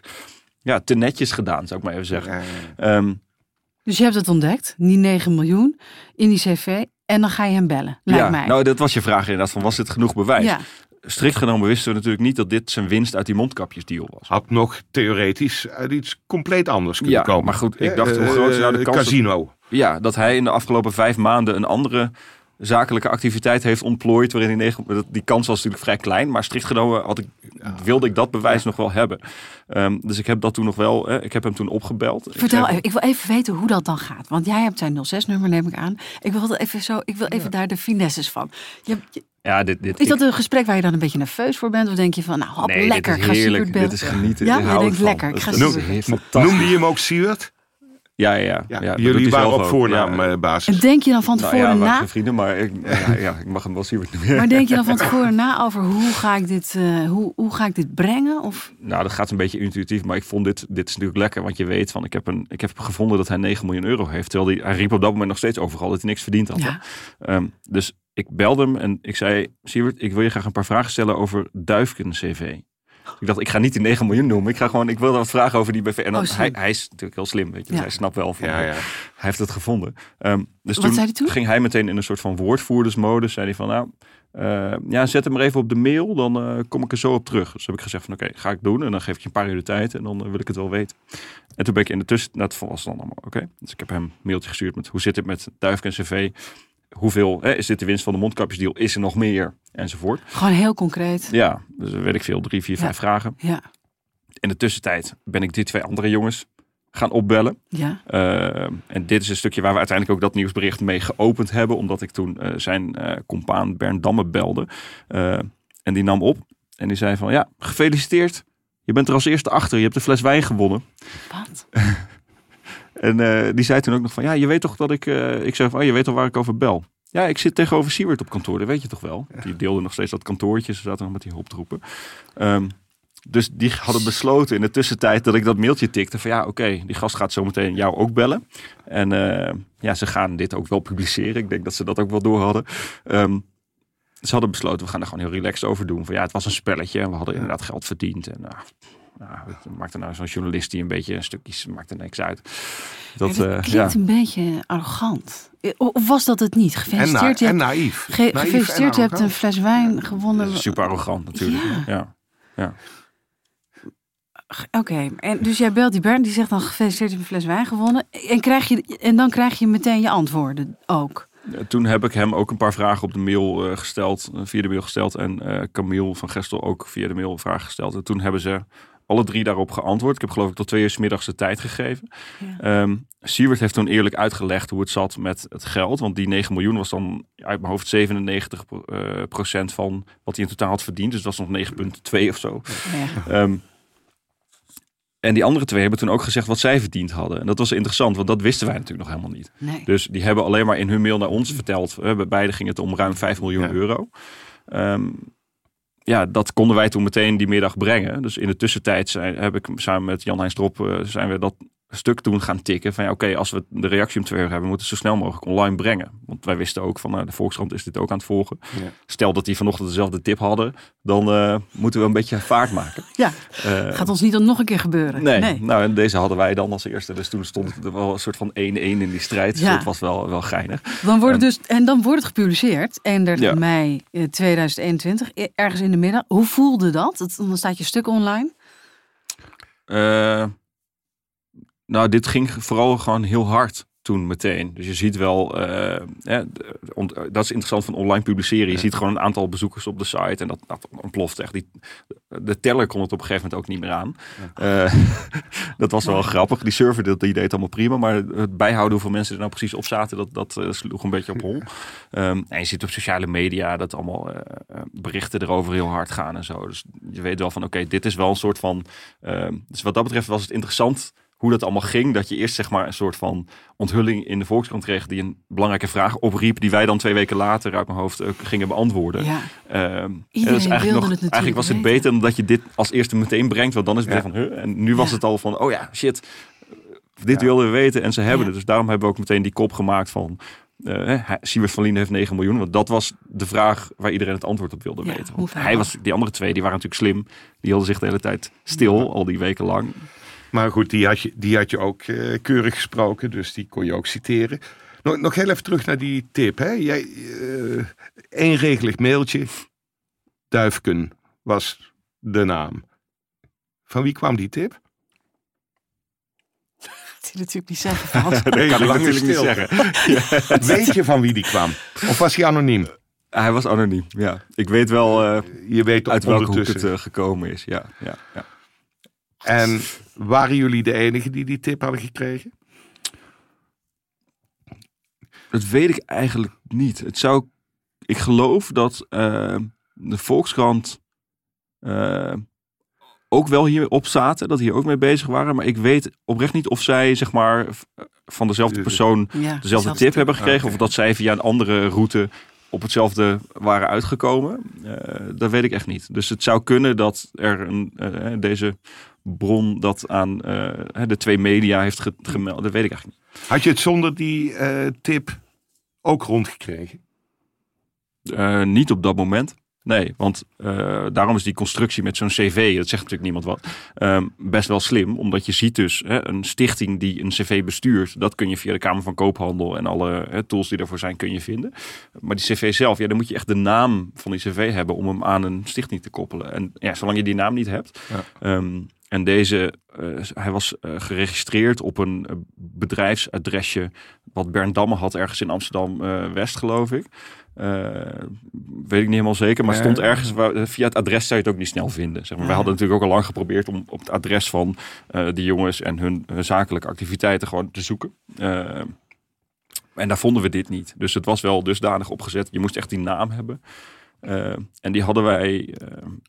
ja, te netjes gedaan, zou ik maar even zeggen. Ja, ja. Ehm, Dus je hebt het ontdekt, die 9 miljoen in die CV. En dan ga je hem bellen, lijkt ja, mij. nou dat was je vraag inderdaad, van was dit genoeg bewijs? ja. Strikt genomen wisten we natuurlijk niet dat dit zijn winst uit die mondkapjesdeal was. Had nog theoretisch uit iets compleet anders kunnen Ja, komen. maar goed, ik dacht, hoe groot is nou de kans dat- Casino. Ja, dat hij in de afgelopen vijf maanden een andere zakelijke activiteit heeft ontplooid. Waarin negen, die kans was natuurlijk vrij klein. Maar strikt genomen had ik, wilde ik dat bewijs nog wel hebben. Ehm, dus ik heb dat toen nog wel, eh, ik heb hem toen opgebeld. Ik Vertel heb- even, ik wil even weten hoe dat dan gaat. Want jij hebt zijn 06-nummer, neem ik aan. Ik wil, dat even, zo, ik wil even daar de finesses van. Je, je- Ja, dit, dit, is ik- dat een gesprek waar je dan een beetje nerveus voor bent? Of denk je van, nou, hop, nee, lekker, dit is ga heerlijk. Dit is genieten. Ja, Ik je denkt lekker, ik ga. Noemde je hem ook Siewert? Ja, ja, ja. Ja, ja, jullie waren op ook. voornaam Ja. eh, denk je dan van Nou tevoren ja, we na? vrienden, maar ik, ja, ja, ik mag hem wel Siewert noemen. Maar denk je dan van *laughs* tevoren na over hoe ga ik dit, eh, hoe, hoe ga ik dit brengen? Of, Nou, dat gaat een beetje intuïtief, maar ik vond dit, dit is natuurlijk lekker. Want je weet van, ik heb, een, ik heb gevonden dat hij 9 miljoen euro heeft. Terwijl hij, hij riep op dat moment nog steeds overal dat hij niks verdiend had. ja. Ehm, dus ik belde hem en ik zei, Siewert, ik wil je graag een paar vragen stellen over Duifken CV. Ik dacht, ik ga niet die 9 miljoen noemen. Ik ga gewoon, ik wil wat vragen over die BV. En dan, Oh, hij, hij is natuurlijk heel slim, weet je. Dus hij snapt wel van, Ja, ja. hij heeft het gevonden. Ehm, dus Wat toen, zei hij toen? ging hij meteen in een soort van woordvoerdersmodus. Zei hij van, nou, eh, ja, zet hem maar even op de mail. Dan eh, kom ik er zo op terug. Dus heb ik gezegd van, oké, ga ik doen. En dan geef ik je een paar uur de tijd. En dan eh, wil ik het wel weten. En toen ben ik in de tussen... Nou, dat was dan allemaal oké. Dus ik heb hem een mailtje gestuurd met, hoe zit het met Duifken CV? Hoeveel hè, is dit de winst van de mondkapjesdeal? Is er nog meer? Enzovoort. Gewoon heel concreet. Ja, dus weet ik veel, drie, vier, Ja. vijf vragen. Ja, In de tussentijd ben ik die twee andere jongens gaan opbellen. ja. Uh, en dit is een stukje waar we uiteindelijk ook dat nieuwsbericht mee geopend hebben. Omdat ik toen uh, zijn uh, compaan Bernd Damme belde. En die nam op. En die zei van ja, gefeliciteerd. Je bent er als eerste achter. Je hebt de fles wijn gewonnen. Wat? *laughs* en uh, die zei toen ook nog van ja, je weet toch dat ik... uh, ik zei van oh, je weet al waar ik over bel. Ja, ik zit tegenover Siewert op kantoor. Dat weet je toch wel. Ja. Die deelde nog steeds dat kantoortje. Ze zaten nog met die hulptroepen. Um, dus die hadden besloten in de tussentijd dat ik dat mailtje tikte van ja, oké, okay, die gast gaat zometeen jou ook bellen. En uh, ja, ze gaan dit ook wel publiceren. Ik denk dat ze dat ook wel door hadden. Um, ze hadden besloten, we gaan er gewoon heel relaxed over doen. Van ja, het was een spelletje en we hadden inderdaad geld verdiend. En uh, nou, het maakt er nou zo'n journalist die een beetje stukjes maakt er niks uit. Dat, Het eh, klinkt ja. een beetje arrogant. Eh, Of was dat het niet? En, na, Gefeliciteerd, je en hebt, naïef. ge- Naïef en je hebt een fles wijn gewonnen. Super arrogant natuurlijk. Ja. Ja. Oké, en dus jij belt die Bernd, die zegt dan gefeliciteerd, je hebt een fles wijn gewonnen. En, krijg je, en dan krijg je meteen je antwoorden ook. Toen heb ik hem ook een paar vragen op de mail eh, gesteld, via de mail gesteld. En eh Camille van Gestel ook via de mail vragen gesteld. En toen hebben ze alle drie daarop geantwoord. Ik heb geloof ik tot twee uur 's middags de tijd gegeven. Ja. Ehm Siewert heeft toen eerlijk uitgelegd hoe het zat met het geld. Want die 9 miljoen was dan uit mijn hoofd 97 pro- eh, procent van wat hij in totaal had verdiend. Dus dat was nog 9,2 of zo. Ja. Ehm, en die andere twee hebben toen ook gezegd wat zij verdiend hadden. En dat was interessant, want dat wisten wij natuurlijk nog helemaal niet. Nee. Dus die hebben alleen maar in hun mail naar ons verteld. Bij beide ging het om ruim 5 miljoen Ja. euro. Ehm, ja, dat konden wij toen meteen die middag brengen. Dus in de tussentijd zijn, heb ik samen met Jan Heijn Strop eh, zijn we dat stuk toen gaan tikken. Van ja, oké, als we de reactie om twee uur hebben, moeten we zo snel mogelijk online brengen. Want wij wisten ook van nou, de Volkskrant is dit ook aan het volgen. Ja. Stel dat die vanochtend dezelfde tip hadden, dan eh, moeten we een beetje vaart maken. Ja, Eh, gaat ons niet dan nog een keer gebeuren. Nee. nou en deze hadden wij dan als eerste. Dus toen stond het wel een soort van 1-1 in die strijd. Dus Ja. dat was wel, wel geinig. Dan wordt het dus, en dan wordt het gepubliceerd, 31 Ja. mei eh, 2021, e- ergens in de middag. Hoe voelde dat? Het- Dan staat je stuk online. Eh, nou, dit ging vooral gewoon heel hard toen meteen. Dus je ziet wel, eh, dat is interessant van online publiceren. Je ziet gewoon een aantal bezoekers op de site en dat, dat ontploft echt. Die, de teller kon het op een gegeven moment ook niet meer aan. Eh, *laughs* dat was wel grappig. Die server dat, die deed allemaal prima, maar het bijhouden hoeveel mensen er nou precies op zaten, dat, dat eh, sloeg een beetje op hol. Ehm, en je ziet op sociale media dat allemaal berichten erover heel hard gaan en zo. Dus je weet wel van, oké, dit is wel een soort van... ehm, dus wat dat betreft was het interessant hoe dat allemaal ging. Dat je eerst zeg maar een soort van onthulling in de Volkskrant kreeg... die een belangrijke vraag opriep... die wij dan twee weken later uit mijn hoofd ook gingen beantwoorden. Ja. Ehm, dat is eigenlijk, wilde nog, het natuurlijk eigenlijk was het beter dan dat je dit als eerste meteen brengt. Want dan is het Ja. weer van, huh? En nu was Ja. het al van, oh ja, shit. Dit Ja. wilden we weten en ze hebben Ja. het. Dus daarom hebben we ook meteen die kop gemaakt van... eh Siewert van Lien heeft 9 miljoen. Want dat was de vraag waar iedereen het antwoord op wilde Ja, weten. Hij was, die andere twee die waren natuurlijk slim. Die hielden zich de hele tijd stil, al die weken lang. Maar goed, die had je, die had je ook eh, keurig gesproken, dus die kon je ook citeren. Nog, nog heel even terug naar die tip. Hè? Jij, eh eenregelig mailtje, Duifken was de naam. Van wie kwam die tip? *laughs* Dat hij natuurlijk niet zeggen. Frans. *laughs* Nee, kan ik natuurlijk niet zeggen. *laughs* Weet je van wie die kwam? Of was hij anoniem? Hij was anoniem, ja. Ik weet wel eh, Je weet uit welke hoek ondertussen. het eh, gekomen is. Ja, ja, ja. En waren jullie de enige die die tip hadden gekregen? Dat weet ik eigenlijk niet. Het zou, ik geloof dat eh, de Volkskrant eh, ook wel hierop zaten, dat die hier ook mee bezig waren. Maar ik weet oprecht niet of zij zeg maar v- van dezelfde persoon Ja, dezelfde tip hebben gekregen. Oké. Of dat zij via een andere route op hetzelfde waren uitgekomen. Eh, dat weet ik echt niet. Dus het zou kunnen dat er een, eh, deze bron dat aan eh, de twee media heeft ge- gemeld. Dat weet ik eigenlijk niet. Had je het zonder die eh, tip ook rondgekregen? Eh, niet op dat moment. Nee, want daarom is die constructie met zo'n cv, dat zegt natuurlijk niemand wat, ehm, best wel slim. Omdat je ziet dus hè, een stichting die een cv bestuurt, dat kun je via de Kamer van Koophandel en alle hè, tools die ervoor zijn, kun je vinden. Maar die cv zelf, ja, dan moet je echt de naam van die cv hebben om hem aan een stichting te koppelen. En ja, zolang je die naam niet hebt. Ja. ehm, en deze, eh, hij was eh, geregistreerd op een eh, bedrijfsadresje wat Bernd Damme had ergens in Amsterdam-West, geloof ik. Weet ik niet helemaal zeker, maar stond ergens waar, via het adres zou je het ook niet snel vinden. Zeg maar. Wij hadden natuurlijk ook al lang geprobeerd om op het adres van die jongens en hun, hun zakelijke activiteiten gewoon te zoeken. En daar vonden we dit niet. Dus het was wel dusdanig opgezet. Je moest echt die naam hebben. En die hadden wij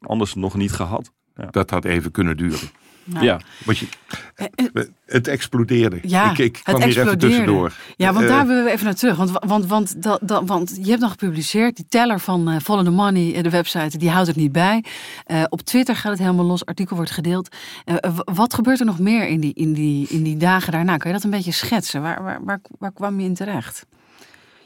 anders nog niet gehad. Dat had even kunnen duren. Nou, Ja, Want je, eh, eh, het explodeerde. Ja, ik, ik het kwam hier even explodeerde. tussendoor. Ja, want Eh, daar willen we even naar terug. Want, want, want, dat, dat, want je hebt dan gepubliceerd, die teller van eh Follow the Money, eh, de website, die houdt het niet bij. Eh, op Twitter gaat het helemaal los, artikel wordt gedeeld. Eh, eh, wat gebeurt er nog meer in die, in, die, in die dagen daarna? Kan je dat een beetje schetsen? Waar, waar, waar, waar kwam je in terecht?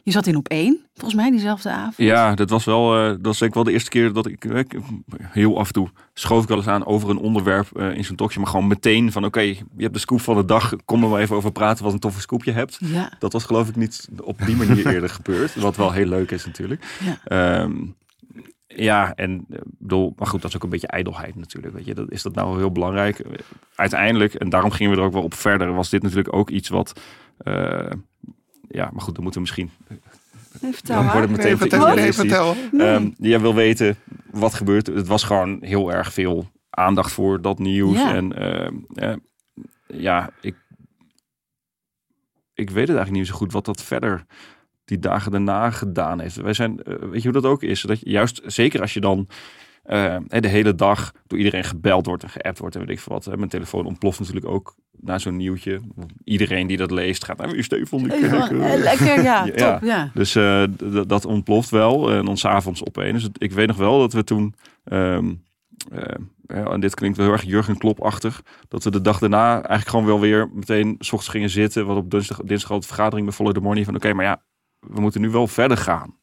Je zat in op één, volgens mij, diezelfde avond. Ja, dat was wel, eh, dat was ik wel de eerste keer dat ik, ik heel af en toe schoof ik wel eens aan over een onderwerp eh, in zo'n talkshow, maar gewoon meteen van oké, je hebt de scoop van de dag, kom er maar even over praten wat een toffe scoop je hebt. Ja. Dat was geloof ik niet op die manier *laughs* eerder gebeurd, wat wel heel leuk is natuurlijk. Ja. Ehm, ja, en eh, bedoel, maar goed, dat is ook een beetje ijdelheid natuurlijk. Weet je, dat, is dat nou heel belangrijk? Eh, Uiteindelijk, en daarom gingen we er ook wel op verder, was dit natuurlijk ook iets wat. eh, ja, maar goed, dan moeten we misschien. Nee, vertel Dan wordt het meteen Nee, vertel, vertel. Ehm, jij wil weten wat gebeurt. Het was gewoon heel erg veel aandacht voor dat nieuws. Ja. En ehm, eh, ja, ik, ik weet het eigenlijk niet zo goed wat dat verder die dagen daarna gedaan heeft. Wij zijn, eh, weet je hoe dat ook is? Dat je juist, zeker als je dan eh, de hele dag door iedereen gebeld wordt en geappt wordt en weet ik veel wat. Hè. Mijn telefoon ontploft natuurlijk ook na zo'n nieuwtje. Iedereen die dat leest gaat naar weer Stefan. die ken ik, Even, eh." eh, lekker, ja, *laughs* top. Ja. Dus dat ontploft wel. En dan s'avonds opeen. Dus ik weet nog wel dat we toen... ehm, eh, en dit klinkt wel heel erg Jurgen Klopp-achtig. Dat we de dag daarna eigenlijk gewoon wel weer meteen... s ochtends gingen zitten. Wat op dinsdag, dinsdag had vergadering met Follow the Money. Van oké, maar ja, we moeten nu wel verder gaan.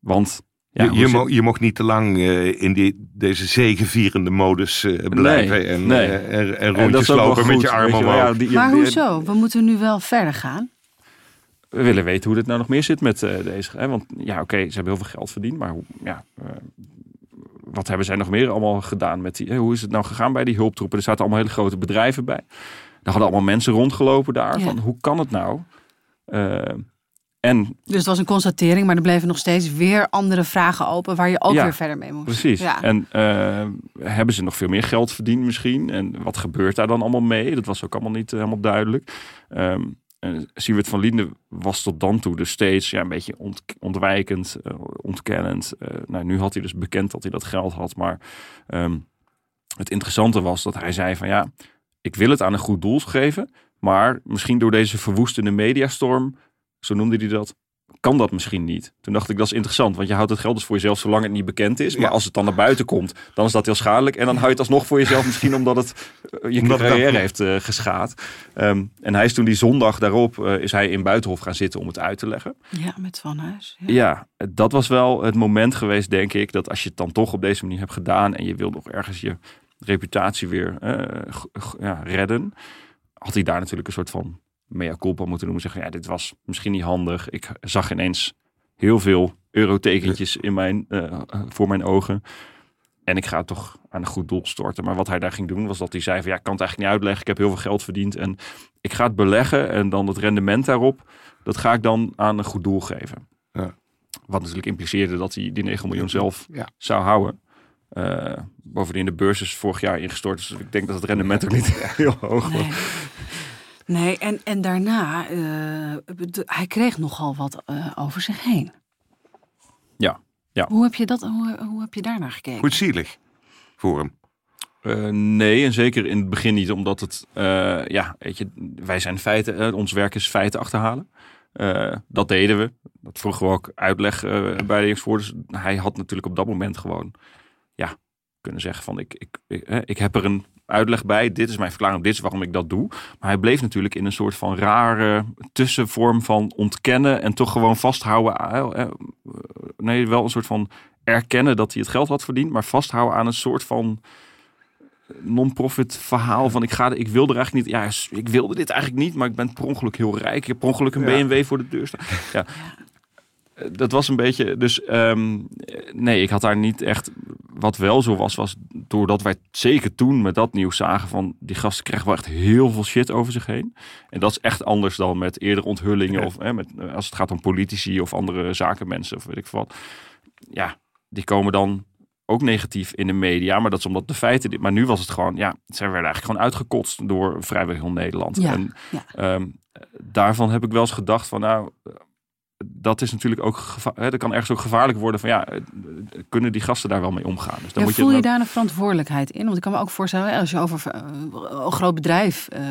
Want... Ja, je, je, mo- je mocht niet te lang eh, in die, deze zegevierende modus eh, blijven en, nee. eh, en, rondjes lopen met je armen omhoog. Ja, die- Maar die- hoezo? We moeten nu wel verder gaan. we willen weten hoe dit nou nog meer zit met eh, deze. Hè? Want ja, oké, ze hebben heel veel geld verdiend, maar hoe, ja, eh, wat hebben zij nog meer allemaal gedaan met die? hè, hoe is het nou gegaan bij die hulptroepen? Er zaten allemaal hele grote bedrijven bij. Er hadden allemaal mensen rondgelopen daar. Ja. Van hoe kan het nou? En Dus het was een constatering, maar er bleven nog steeds weer andere vragen open waar je ook Ja, weer verder mee moest. precies. Ja. En eh, hebben ze nog veel meer geld verdiend misschien? En wat gebeurt daar dan allemaal mee? Dat was ook allemaal niet eh, helemaal duidelijk. En Siewert van Linden was tot dan toe dus steeds ja, een beetje ont- ontwijkend, eh, ontkennend. Nou, nu had hij dus bekend dat hij dat geld had. Maar ehm, het interessante was dat hij zei van ja, ik wil het aan een goed doel geven. Maar misschien door deze verwoestende mediastorm, zo noemde hij dat, kan dat misschien niet. Toen dacht ik, dat is interessant, want je houdt het geld dus voor jezelf zolang het niet bekend is. Maar Ja. als het dan naar buiten komt, dan is dat heel schadelijk. En dan hou je het alsnog voor jezelf, misschien *laughs* omdat het eh, je Omdat carrière heeft eh, geschaad. Ehm, en hij is toen die zondag daarop, eh, is hij in Buitenhof gaan zitten om het uit te leggen. Ja, met Van Huis. Ja. Ja, dat was wel het moment geweest, denk ik, dat als je het dan toch op deze manier hebt gedaan en je wil nog ergens je reputatie weer eh, ja, redden, had hij daar natuurlijk een soort van mea culpa moeten noemen. Zeggen, ja, dit was misschien niet handig. Ik zag ineens heel veel eurotekentjes in mijn, eh, voor mijn ogen. En ik ga het toch aan een goed doel storten. Maar wat hij daar ging doen, was dat hij zei van ja, ik kan het eigenlijk niet uitleggen. Ik heb heel veel geld verdiend en ik ga het beleggen en dan het rendement daarop, dat ga ik dan aan een goed doel geven. Ja. Wat natuurlijk impliceerde dat hij die 9 miljoen zelf Ja. zou houden. Eh, bovendien de beurs is vorig jaar ingestort. Dus ik denk dat het rendement ook niet *laughs* heel hoog was. Nee. Nee, en, en daarna, eh, de- hij kreeg nogal wat eh, over zich heen. Ja, ja. Hoe heb je, dat, hoe, hoe heb je daarnaar gekeken? Goed zielig voor hem. Eh, nee, en zeker in het begin niet, omdat het, eh, ja, weet je, wij zijn feiten, ons werk is feiten achterhalen. Eh, dat deden we. Dat vroegen we ook uitleg bij de exporters. Hij had natuurlijk op dat moment gewoon, ja, kunnen zeggen van ik, ik, ik, eh, ik heb er een uitleg bij. Dit is mijn verklaring, dit is waarom ik dat doe. Maar hij bleef natuurlijk in een soort van rare tussenvorm van ontkennen en toch gewoon vasthouden. eh, eh, nee, wel een soort van erkennen dat hij het geld had verdiend, maar vasthouden aan een soort van non-profit verhaal van ik ga ik wilde er eigenlijk niet ja ik wilde dit eigenlijk niet maar ik ben per ongeluk heel rijk ik heb per ongeluk een Ja. BMW voor de deur staan ja dat was een beetje dus ehm, eh, nee ik had daar niet echt wat wel zo was was doordat wij zeker toen met dat nieuws zagen van die gasten krijgen wel echt heel veel shit over zich heen en dat is echt anders dan met eerder onthullingen Ja. of hè, met, eh, als het gaat om politici of andere zakenmensen of weet ik wat ja die komen dan ook negatief in de media, maar dat is omdat de feiten. dit- Maar nu was het gewoon, ja, zij werden eigenlijk gewoon uitgekotst door vrijwel heel Nederland. Ja, en ja. ehm, daarvan heb ik wel eens gedacht van, nou, dat is natuurlijk ook, geva- hè, dat kan ergens ook gevaarlijk worden van, ja, eh, kunnen die gasten daar wel mee omgaan? Dus dan Ja, moet voel je je, daar een verantwoordelijkheid in? Want ik kan me ook voorstellen, als je over eh, een groot bedrijf, eh,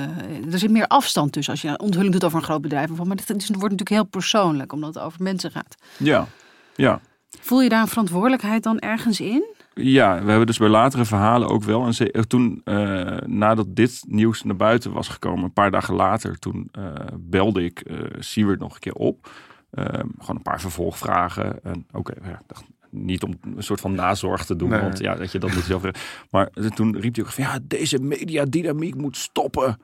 er zit meer afstand tussen als je een onthulling doet over een groot bedrijf. Maar het wordt natuurlijk heel persoonlijk, omdat het over mensen gaat. ja, ja. Voel je daar een verantwoordelijkheid dan ergens in? Ja, we hebben dus bij latere verhalen ook wel. En ze, toen, eh, nadat dit nieuws naar buiten was gekomen, een paar dagen later, toen belde ik Siewert nog een keer op. Ehm, gewoon een paar vervolgvragen. En oké, ja, dacht, niet om een soort van nazorg te doen, Nee. want ja, dat je dat moet zelf. Maar toen riep hij ook van ja, deze mediadynamiek moet stoppen.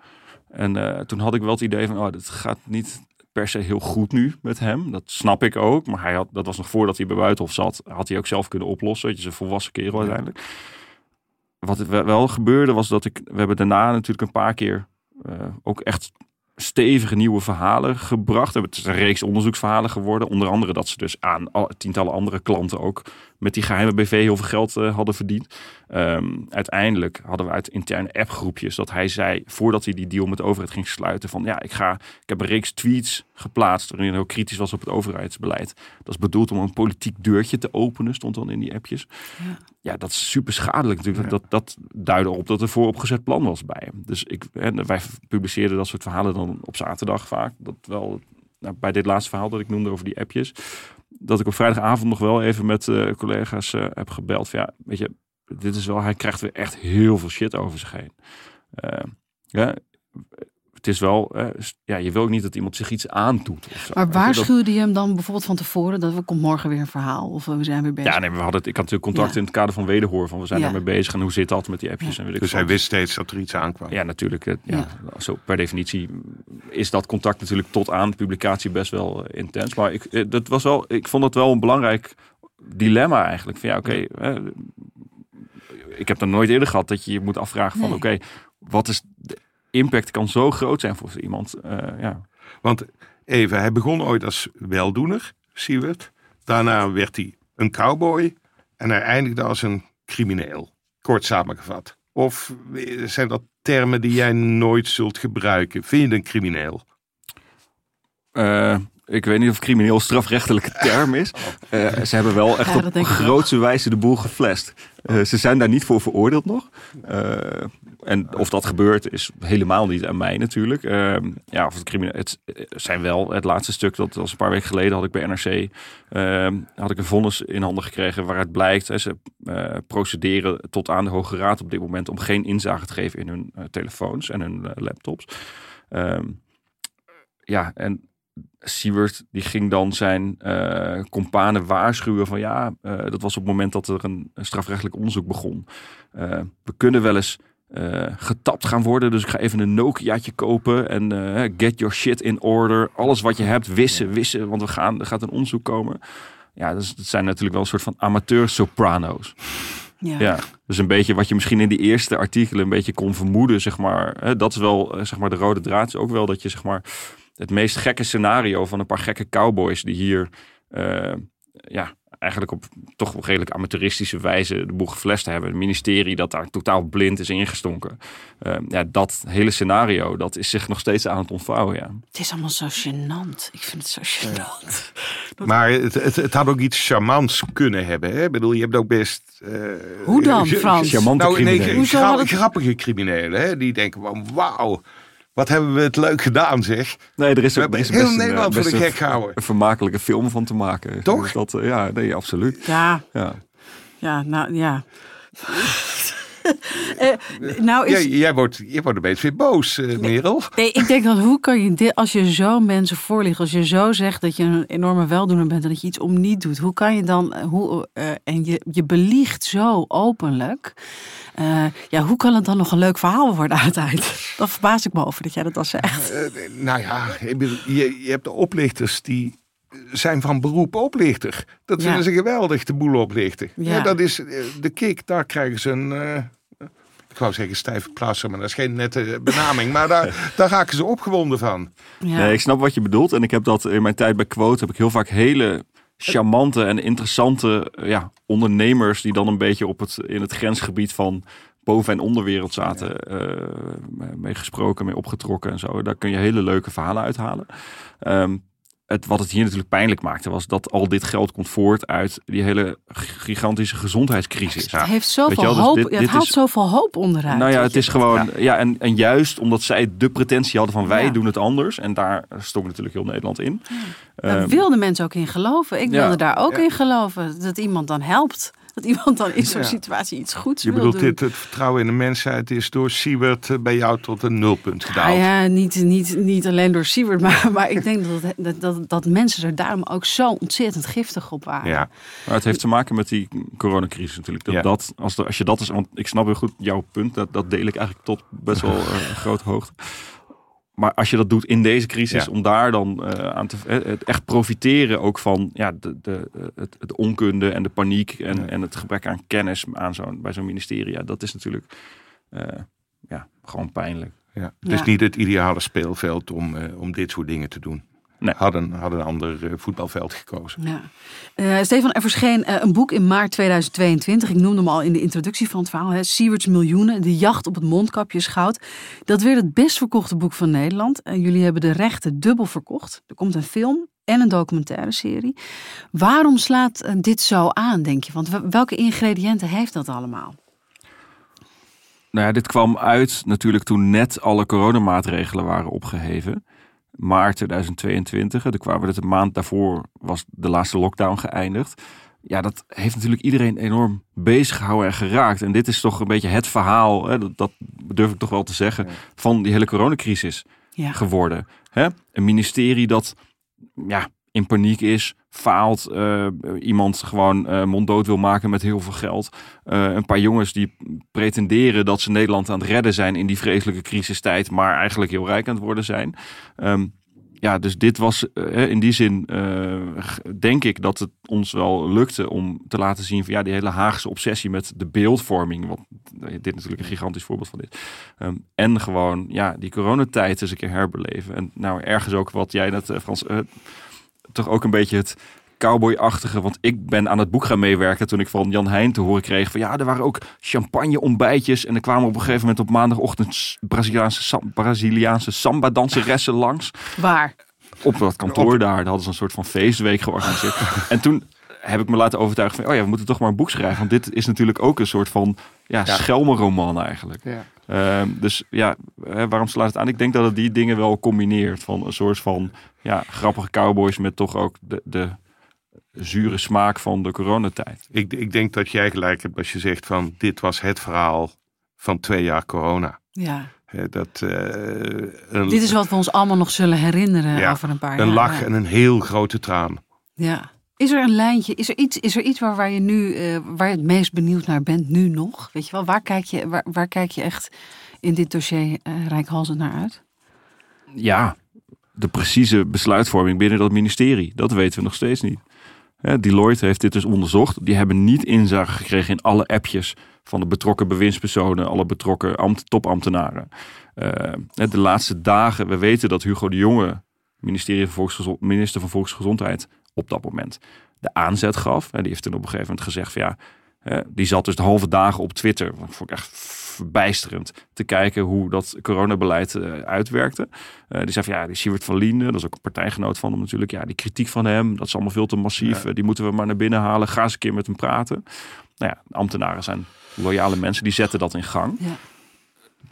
En eh, toen had ik wel het idee van, oh, dit gaat niet per se heel goed nu met hem. Dat snap ik ook. Maar hij had, dat was nog voordat hij bij Buitenhof zat. Had hij ook zelf kunnen oplossen. Het is een volwassen kerel uiteindelijk. Wat wel gebeurde was dat ik... We hebben daarna natuurlijk een paar keer eh, ook echt stevige nieuwe verhalen gebracht. Het is een reeks onderzoeksverhalen geworden. Onder andere dat ze dus aan al- tientallen andere klanten ook met die geheime BV heel veel geld eh, hadden verdiend. Ehm, uiteindelijk hadden we uit interne appgroepjes dat hij zei, voordat hij die deal met de overheid ging sluiten, van ja, ik, ga, ik heb een reeks tweets geplaatst waarin hij heel kritisch was op het overheidsbeleid. Dat is bedoeld om een politiek deurtje te openen, stond dan in die appjes. Ja. Ja, dat is super schadelijk natuurlijk. Dat, dat duidde op dat er vooropgezet plan was bij hem. Dus ik, en wij publiceerden dat soort verhalen dan op zaterdag vaak. Dat wel nou, bij dit laatste verhaal dat ik noemde over die appjes. Dat ik op vrijdagavond nog wel even met eh, collega's eh, heb gebeld. Ja, weet je, dit is wel, hij krijgt weer echt heel veel shit over zich heen. Eh, ja, het is wel, eh, ja, je wil ook niet dat iemand zich iets aandoet. Of zo. Maar dat- waarschuwde je hem dan bijvoorbeeld van tevoren dat er komt morgen weer een verhaal of we zijn weer bezig? Ja, nee, we hadden het, ik had natuurlijk contact Ja. in het kader van wederhoor. Van we zijn Ja. daarmee bezig en hoe zit dat met die appjes en weet ik Dus wat. hij wist steeds dat er iets aankwam. Ja, natuurlijk. eh, Ja, Zo per definitie is dat contact natuurlijk tot aan de publicatie best wel eh, intens. Maar ik, eh, dat was wel, ik vond dat wel een belangrijk dilemma eigenlijk. Van ja, oké. eh, ik heb dan nooit eerder gehad dat je je moet afvragen van Nee. oké, wat is de impact kan zo groot zijn voor iemand. eh, ja. Want even, hij begon ooit als weldoener, Siewert. Daarna werd hij een cowboy. En hij eindigde als een crimineel. Kort samengevat. Of zijn dat termen die jij nooit zult gebruiken? Vind je een crimineel? Eh, ik weet niet of crimineel strafrechtelijke term is. Eh, ze hebben wel echt Ja, op dat grootste wijze de boel geflasht. Eh, ze zijn daar niet voor veroordeeld nog. Eh, en of dat gebeurt is helemaal niet aan mij natuurlijk. Eh, ja, of het crimineel. Het zijn wel het laatste stuk dat was een paar weken geleden had ik bij NRC eh, had ik een vonnis in handen gekregen waaruit blijkt hè, ze eh, procederen tot aan de Hoge Raad op dit moment om geen inzage te geven in hun telefoons en hun laptops. Ehm, ja, en Siewert die ging dan zijn companen waarschuwen van ja, eh, dat was op het moment dat er een, een strafrechtelijk onderzoek begon. Eh, we kunnen wel eens getapt gaan worden, dus ik ga even een Nokiaatje kopen en get your shit in order. Alles wat je hebt, wissen, wissen, want we gaan, er gaat een onderzoek komen. Ja, dat zijn natuurlijk wel een soort van amateur soprano's. Ja. Ja, dus een beetje wat je misschien in die eerste artikelen een beetje kon vermoeden, zeg maar. Hè, dat is wel, zeg maar, de rode draad is ook wel dat je, zeg maar, het meest gekke scenario van een paar gekke cowboys die hier, eh, ja, eigenlijk op toch wel redelijk amateuristische wijze de boel geflasht hebben. Het ministerie dat daar totaal blind is ingestonken. Eh, ja, dat hele scenario, dat is zich nog steeds aan het ontvouwen, ja. Het is allemaal zo gênant. Ik vind het zo gênant. *laughs* Maar het, het, het had ook iets charmants kunnen hebben. Hè? Ik bedoel, je hebt ook best... eh, Hoe dan, *laughs* Frans? Charmante Nou, nee, criminelen. Het- grappige criminelen. Hè? Die denken van, wauw, wat hebben we het leuk gedaan zeg. Nee, er is We ook hebben is heel best een, eh, Nederland voor best de gek gehouden. Een vermakelijke film van te maken. Toch? Dus Dat, eh, ja, nee, absoluut. Ja, Ja. ja, nou ja. *laughs* *laughs* Eh, nou is, Jij, jij, wordt, jij wordt een beetje weer boos, eh, Merel. Nee, ik denk dan, hoe kan je dit, als je zo mensen voorligt, als je zo zegt dat je een enorme weldoener bent en dat je iets om niet doet, hoe kan je dan, hoe, eh, en je, je beliegt zo openlijk, ja, hoe kan het dan nog een leuk verhaal worden uiteindelijk? Dat verbaas ik me over dat jij dat al zegt. Nou ja, je, je hebt de oplichters die zijn van beroep oplichter. Dat Ja. vinden ze geweldig, de boel oplichten. Ja. Ja. dat is eh, de kick, daar krijgen ze een... eh, ik wou zeggen stijve plasser, maar dat is geen nette benaming. Maar daar, *laughs* daar raken ze opgewonden van. Ja. Nee, ik snap wat je bedoelt. En ik heb dat in mijn tijd bij Quote heb ik heel vaak hele charmante en interessante eh, ja, ondernemers die dan een beetje op het, in het grensgebied van boven- en onderwereld zaten, eh, mee gesproken, mee opgetrokken en zo. Daar kun je hele leuke verhalen uithalen. Ehm, het, wat het hier natuurlijk pijnlijk maakte, was dat al dit geld komt voort uit die hele gigantische gezondheidscrisis. Het heeft zoveel wel, dus hoop, dit- het haalt is- zoveel hoop onderuit. Nou ja, het is gewoon. Ja, en, en juist omdat zij de pretentie hadden van wij Ja. doen het anders. En daar stond natuurlijk heel Nederland in. Daar Ehm, wilden mensen ook in geloven. Ik ja, wilde daar ook ja. in geloven. Dat iemand dan helpt. Dat iemand dan in zo'n Ja. situatie iets goeds Je wil bedoelt, doen. dit, het vertrouwen in de mensheid is door Siebert eh, bij jou tot een nulpunt gedaald. ja, niet, niet, niet alleen door Siewert, maar, *laughs* maar ik denk dat, het- dat, dat, dat mensen er daarom ook zo ontzettend giftig op waren. Ja. Maar het heeft te maken met die coronacrisis natuurlijk. Dat, Ja. dat, als, de, als je dat is, want ik snap heel goed jouw punt, dat, dat deel ik eigenlijk tot best wel een grote hoogte. Maar als je dat doet in deze crisis, Ja. om daar dan eh, aan te eh, het echt profiteren ook van ja, de, de, eh, het, het onkunde en de paniek en, Ja. en het gebrek aan kennis aan zo'n, bij zo'n ministerie, ja, dat is natuurlijk eh, ja, gewoon pijnlijk. Ja. Het Ja. is niet het ideale speelveld om, eh, om dit soort dingen te doen. Nee. Hadden, hadden een ander eh, voetbalveld gekozen. Ja. Eh, Stefan, er verscheen eh, een boek in maart 2022. Ik noemde hem al in de introductie van het verhaal. Hè. Sieverts Miljoenen, de jacht op het mondkapjesgoud. Dat werd het best verkochte boek van Nederland. En jullie hebben de rechten dubbel verkocht. Er komt een film en een documentaire serie. Waarom slaat dit zo aan, denk je? Want welke ingrediënten heeft dat allemaal? Nou ja, dit kwam uit natuurlijk toen net alle coronamaatregelen waren opgeheven. Maart 2022. En toen kwamen we het een maand daarvoor was de laatste lockdown geëindigd. Ja, dat heeft natuurlijk iedereen enorm bezig gehouden en geraakt. En dit is toch een beetje het verhaal, hè, dat, dat durf ik toch wel te zeggen, van die hele coronacrisis Ja. geworden. Hè? Een ministerie dat ja, in paniek is, faalt, eh, iemand gewoon eh, monddood wil maken met heel veel geld. Eh, een paar jongens die pretenderen dat ze Nederland aan het redden zijn in die vreselijke crisistijd, maar eigenlijk heel rijk aan het worden zijn. Ehm, ja, dus dit was in die zin, denk ik dat het ons wel lukte om te laten zien van ja, die hele Haagse obsessie met de beeldvorming, wat dit natuurlijk een gigantisch voorbeeld van is. Ehm, en gewoon ja, die coronatijd eens een keer herbeleven. En nou ergens ook wat jij net, Frans, toch ook een beetje het cowboy-achtige. Want ik ben aan het boek gaan meewerken toen ik van Jan Heijn te horen kreeg van ja, er waren ook champagne-ontbijtjes. En er kwamen op een gegeven moment op maandagochtend Braziliaanse, sam- Braziliaanse samba-danseressen langs. Waar? Op dat kantoor daar. Daar hadden ze een soort van feestweek georganiseerd. en toen heb ik me laten overtuigen van, oh ja, we moeten toch maar een boek schrijven. Want dit is natuurlijk ook een soort van ja, schelmenroman eigenlijk. Ja. Ehm, dus ja, hè, waarom slaat het aan? Ik denk dat het die dingen wel combineert. Van een soort van ja, grappige cowboys met toch ook de, de zure smaak van de coronatijd. Ik, ik denk dat jij gelijk hebt als je zegt van dit was het verhaal van twee jaar corona. Ja. Hè, Dat, eh, een, Dit is wat we ons allemaal nog zullen herinneren Ja, over een paar jaar. een lach en een heel grote traan. Ja. Is er een lijntje? Is er iets, is er iets waar, waar je nu eh, waar je het meest benieuwd naar bent nu nog? Weet je wel, waar kijk je, waar, waar kijk je echt in dit dossier rijkhalsend naar uit? Ja, de precieze besluitvorming binnen dat ministerie, dat weten we nog steeds niet. Hè, Deloitte heeft dit dus onderzocht. Die hebben niet inzage gekregen in alle appjes van de betrokken bewindspersonen, alle betrokken ambt, topambtenaren. Eh, de laatste dagen, we weten dat Hugo de Jonge, ministerie van minister van Volksgezondheid, op dat moment de aanzet gaf. En die heeft toen op een gegeven moment gezegd van ja, die zat dus de halve dagen op Twitter. Dat vond ik echt verbijsterend te kijken hoe dat coronabeleid eh, uitwerkte. Eh, die zei van ja, die Siewert van Liende, dat is ook een partijgenoot van hem natuurlijk. Ja, die kritiek van hem, dat is allemaal veel te massief. Ja. Eh, die moeten we maar naar binnen halen. Ga eens een keer met hem praten. Nou ja, ambtenaren zijn loyale mensen, die zetten dat in gang. Ja.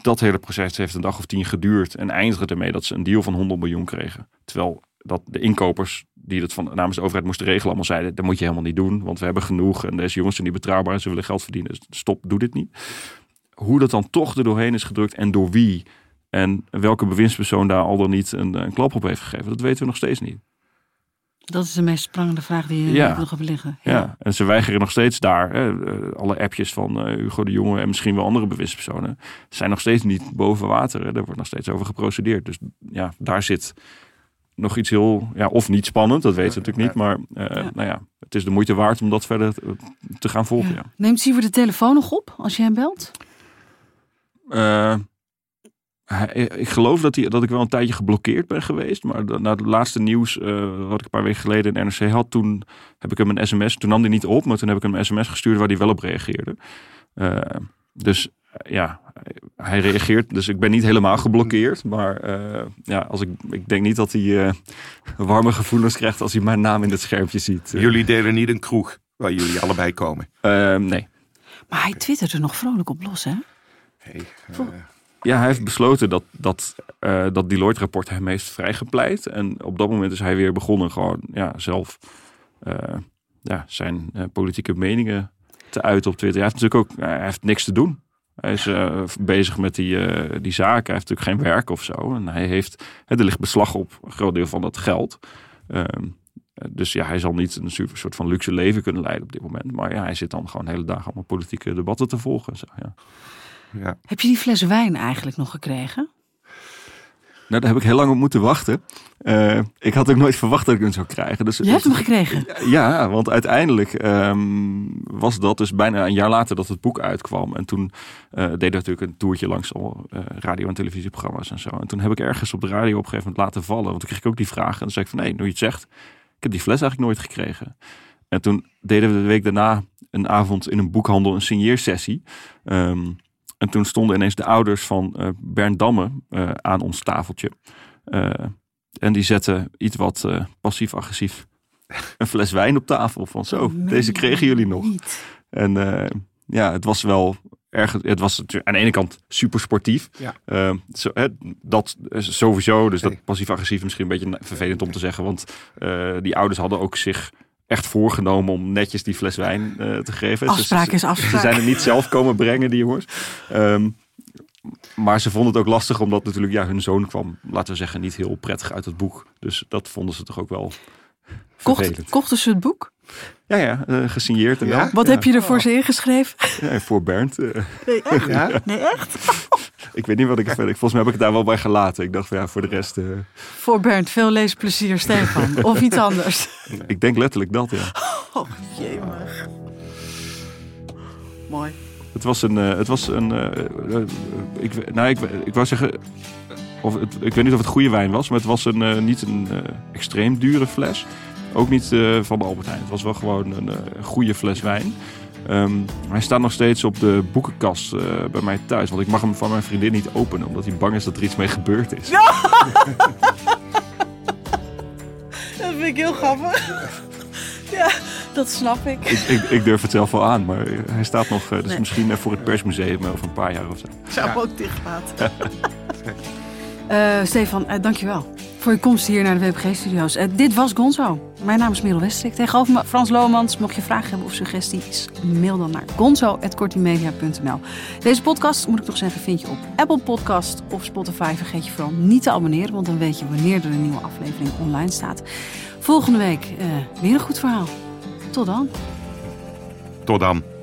Dat hele proces heeft een dag of tien geduurd en eindigde ermee dat ze een deal van 100 miljoen kregen. Terwijl dat de inkopers die het van namens de overheid moesten regelen allemaal zeiden, dat moet je helemaal niet doen, want we hebben genoeg en deze jongens zijn niet betrouwbaar en ze willen geld verdienen. Dus stop, doe dit niet. Hoe dat dan toch er doorheen is gedrukt en door wie en welke bewindspersoon daar al dan niet een, een klap op heeft gegeven, dat weten we nog steeds niet. Dat is de meest sprangende vraag die je Ja. nog hebt liggen. Ja. en ze weigeren nog steeds daar. Hè, eh, alle appjes van eh, Hugo de Jonge en misschien wel andere bewindspersonen zijn nog steeds niet boven water. Hè. Daar wordt nog steeds over geprocedeerd. Dus ja, daar zit nog iets heel, ja, of niet spannend, dat weten we natuurlijk niet. Maar eh, Ja. nou ja, het is de moeite waard om dat verder te, gaan volgen. Ja. Ja. Neemt Siewert de telefoon nog op als je hem belt? Eh, hij- ik geloof dat, hij, dat ik wel een tijdje geblokkeerd ben geweest. Maar na het laatste nieuws, eh, wat ik een paar weken geleden in NRC had, toen heb ik hem een sms. Toen nam hij niet op, maar toen heb ik hem een sms gestuurd waar hij wel op reageerde. Eh, dus ja, hij reageert. Dus ik ben niet helemaal geblokkeerd. Maar eh, ja, als ik, ik denk niet dat hij eh, warme gevoelens krijgt als hij mijn naam in het schermpje ziet. Eh, Jullie delen niet een kroeg waar jullie allebei komen. eh, nee. Maar hij twittert er nog vrolijk op los, hè? Hey, Ja, hij heeft besloten dat dat, eh, dat Deloitte-rapport hem heeft vrijgepleit. En op dat moment is hij weer begonnen gewoon ja, zelf eh, ja, zijn eh, politieke meningen te te uiten op Twitter. Hij heeft natuurlijk ook hij heeft niks te doen. Hij is uh, bezig met die, uh, die zaken. Hij heeft natuurlijk geen werk of zo. En hij heeft, er ligt beslag op een groot deel van dat geld. Um, dus ja, hij zal niet een super soort van luxe leven kunnen leiden op dit moment. Maar ja, hij zit dan gewoon de hele dag allemaal politieke debatten te volgen. Zo, ja. Ja. Heb je die fles wijn eigenlijk nog gekregen? Nou, daar heb ik heel lang op moeten wachten. Uh, ik had ook nooit verwacht dat ik hem zou krijgen. Dus, je hebt hem gekregen? Ja, want uiteindelijk um, was dat dus bijna een jaar later dat het boek uitkwam. En toen uh, deden we natuurlijk een toertje langs al uh, radio- en televisieprogramma's en zo. En toen heb ik ergens op de radio op een gegeven moment laten vallen. Want toen kreeg ik ook die vraag. En toen zei ik van, nee, nu je het zegt, ik heb die fles eigenlijk nooit gekregen. En toen deden we de week daarna een avond in een boekhandel een signeersessie. Um, en toen stonden ineens de ouders van uh, Bernd Damme uh, aan ons tafeltje. Uh, en die zetten iets wat passief-agressief *laughs* een fles wijn op tafel. Van zo, oh, deze kregen jullie nog. Niet. En ja, het was wel erg. Het was aan de ene kant super sportief. Ja. Zo, hè, dat sowieso. Dus dat passief-agressief misschien een beetje vervelend om te zeggen. Want die ouders hadden ook zich echt voorgenomen om netjes die fles wijn uh, te geven. Afspraak is afspraak. Ze zijn het niet zelf komen brengen, die jongens. Um, maar ze vonden het ook lastig, omdat natuurlijk ja, hun zoon kwam, laten we zeggen, niet heel prettig uit het boek. Dus dat vonden ze toch ook wel Kocht, kochten ze het boek? Ja, ja, uh, gesigneerd. En ja? Wat ja. heb je er voor ze ingeschreven? *laughs* Ja, voor Bernd. Uh. Nee, echt? Ja? Nee, echt? *laughs* ik weet niet wat ik verder... Volgens mij heb ik het daar wel bij gelaten. Ik dacht van ja, voor de rest... Uh... Voor Bernd, veel leesplezier, Stefan. *laughs* of iets anders. Nee. Ik denk letterlijk dat, ja. Oh, jemig. Mooi. Het was een... het was een ik, nou, ik, ik wou zeggen... Of het, ik weet niet of het goede wijn was, maar het was een, niet een extreem dure fles. Ook niet uh, van de Albert Heijn. Het was wel gewoon een uh, goede fles wijn. Um, hij staat nog steeds op de boekenkast uh, bij mij thuis. Want ik mag hem van mijn vriendin niet openen. Omdat hij bang is dat er iets mee gebeurd is. Ja! *laughs* dat vind ik heel grappig. *laughs* Ja, dat snap ik. Ik, ik. ik, durf het zelf wel aan, maar hij staat nog. dus nee. misschien voor het persmuseum over een paar jaar of zo. Ik zou hem ook dicht laten. *laughs* Stefan, dankjewel voor je komst hier naar de WPG-studio's. Uh, dit was Gonzo. Mijn naam is Merel Westrik. Tegenover me Frans Lomans. Mocht je vragen hebben of suggesties, mail dan naar gonzo.kortimedia.nl. Deze podcast, moet ik nog zeggen, vind je op Apple Podcast of Spotify. Vergeet je vooral niet te abonneren, want dan weet je wanneer er een nieuwe aflevering online staat. Volgende week uh, weer een goed verhaal. Tot dan. Tot dan.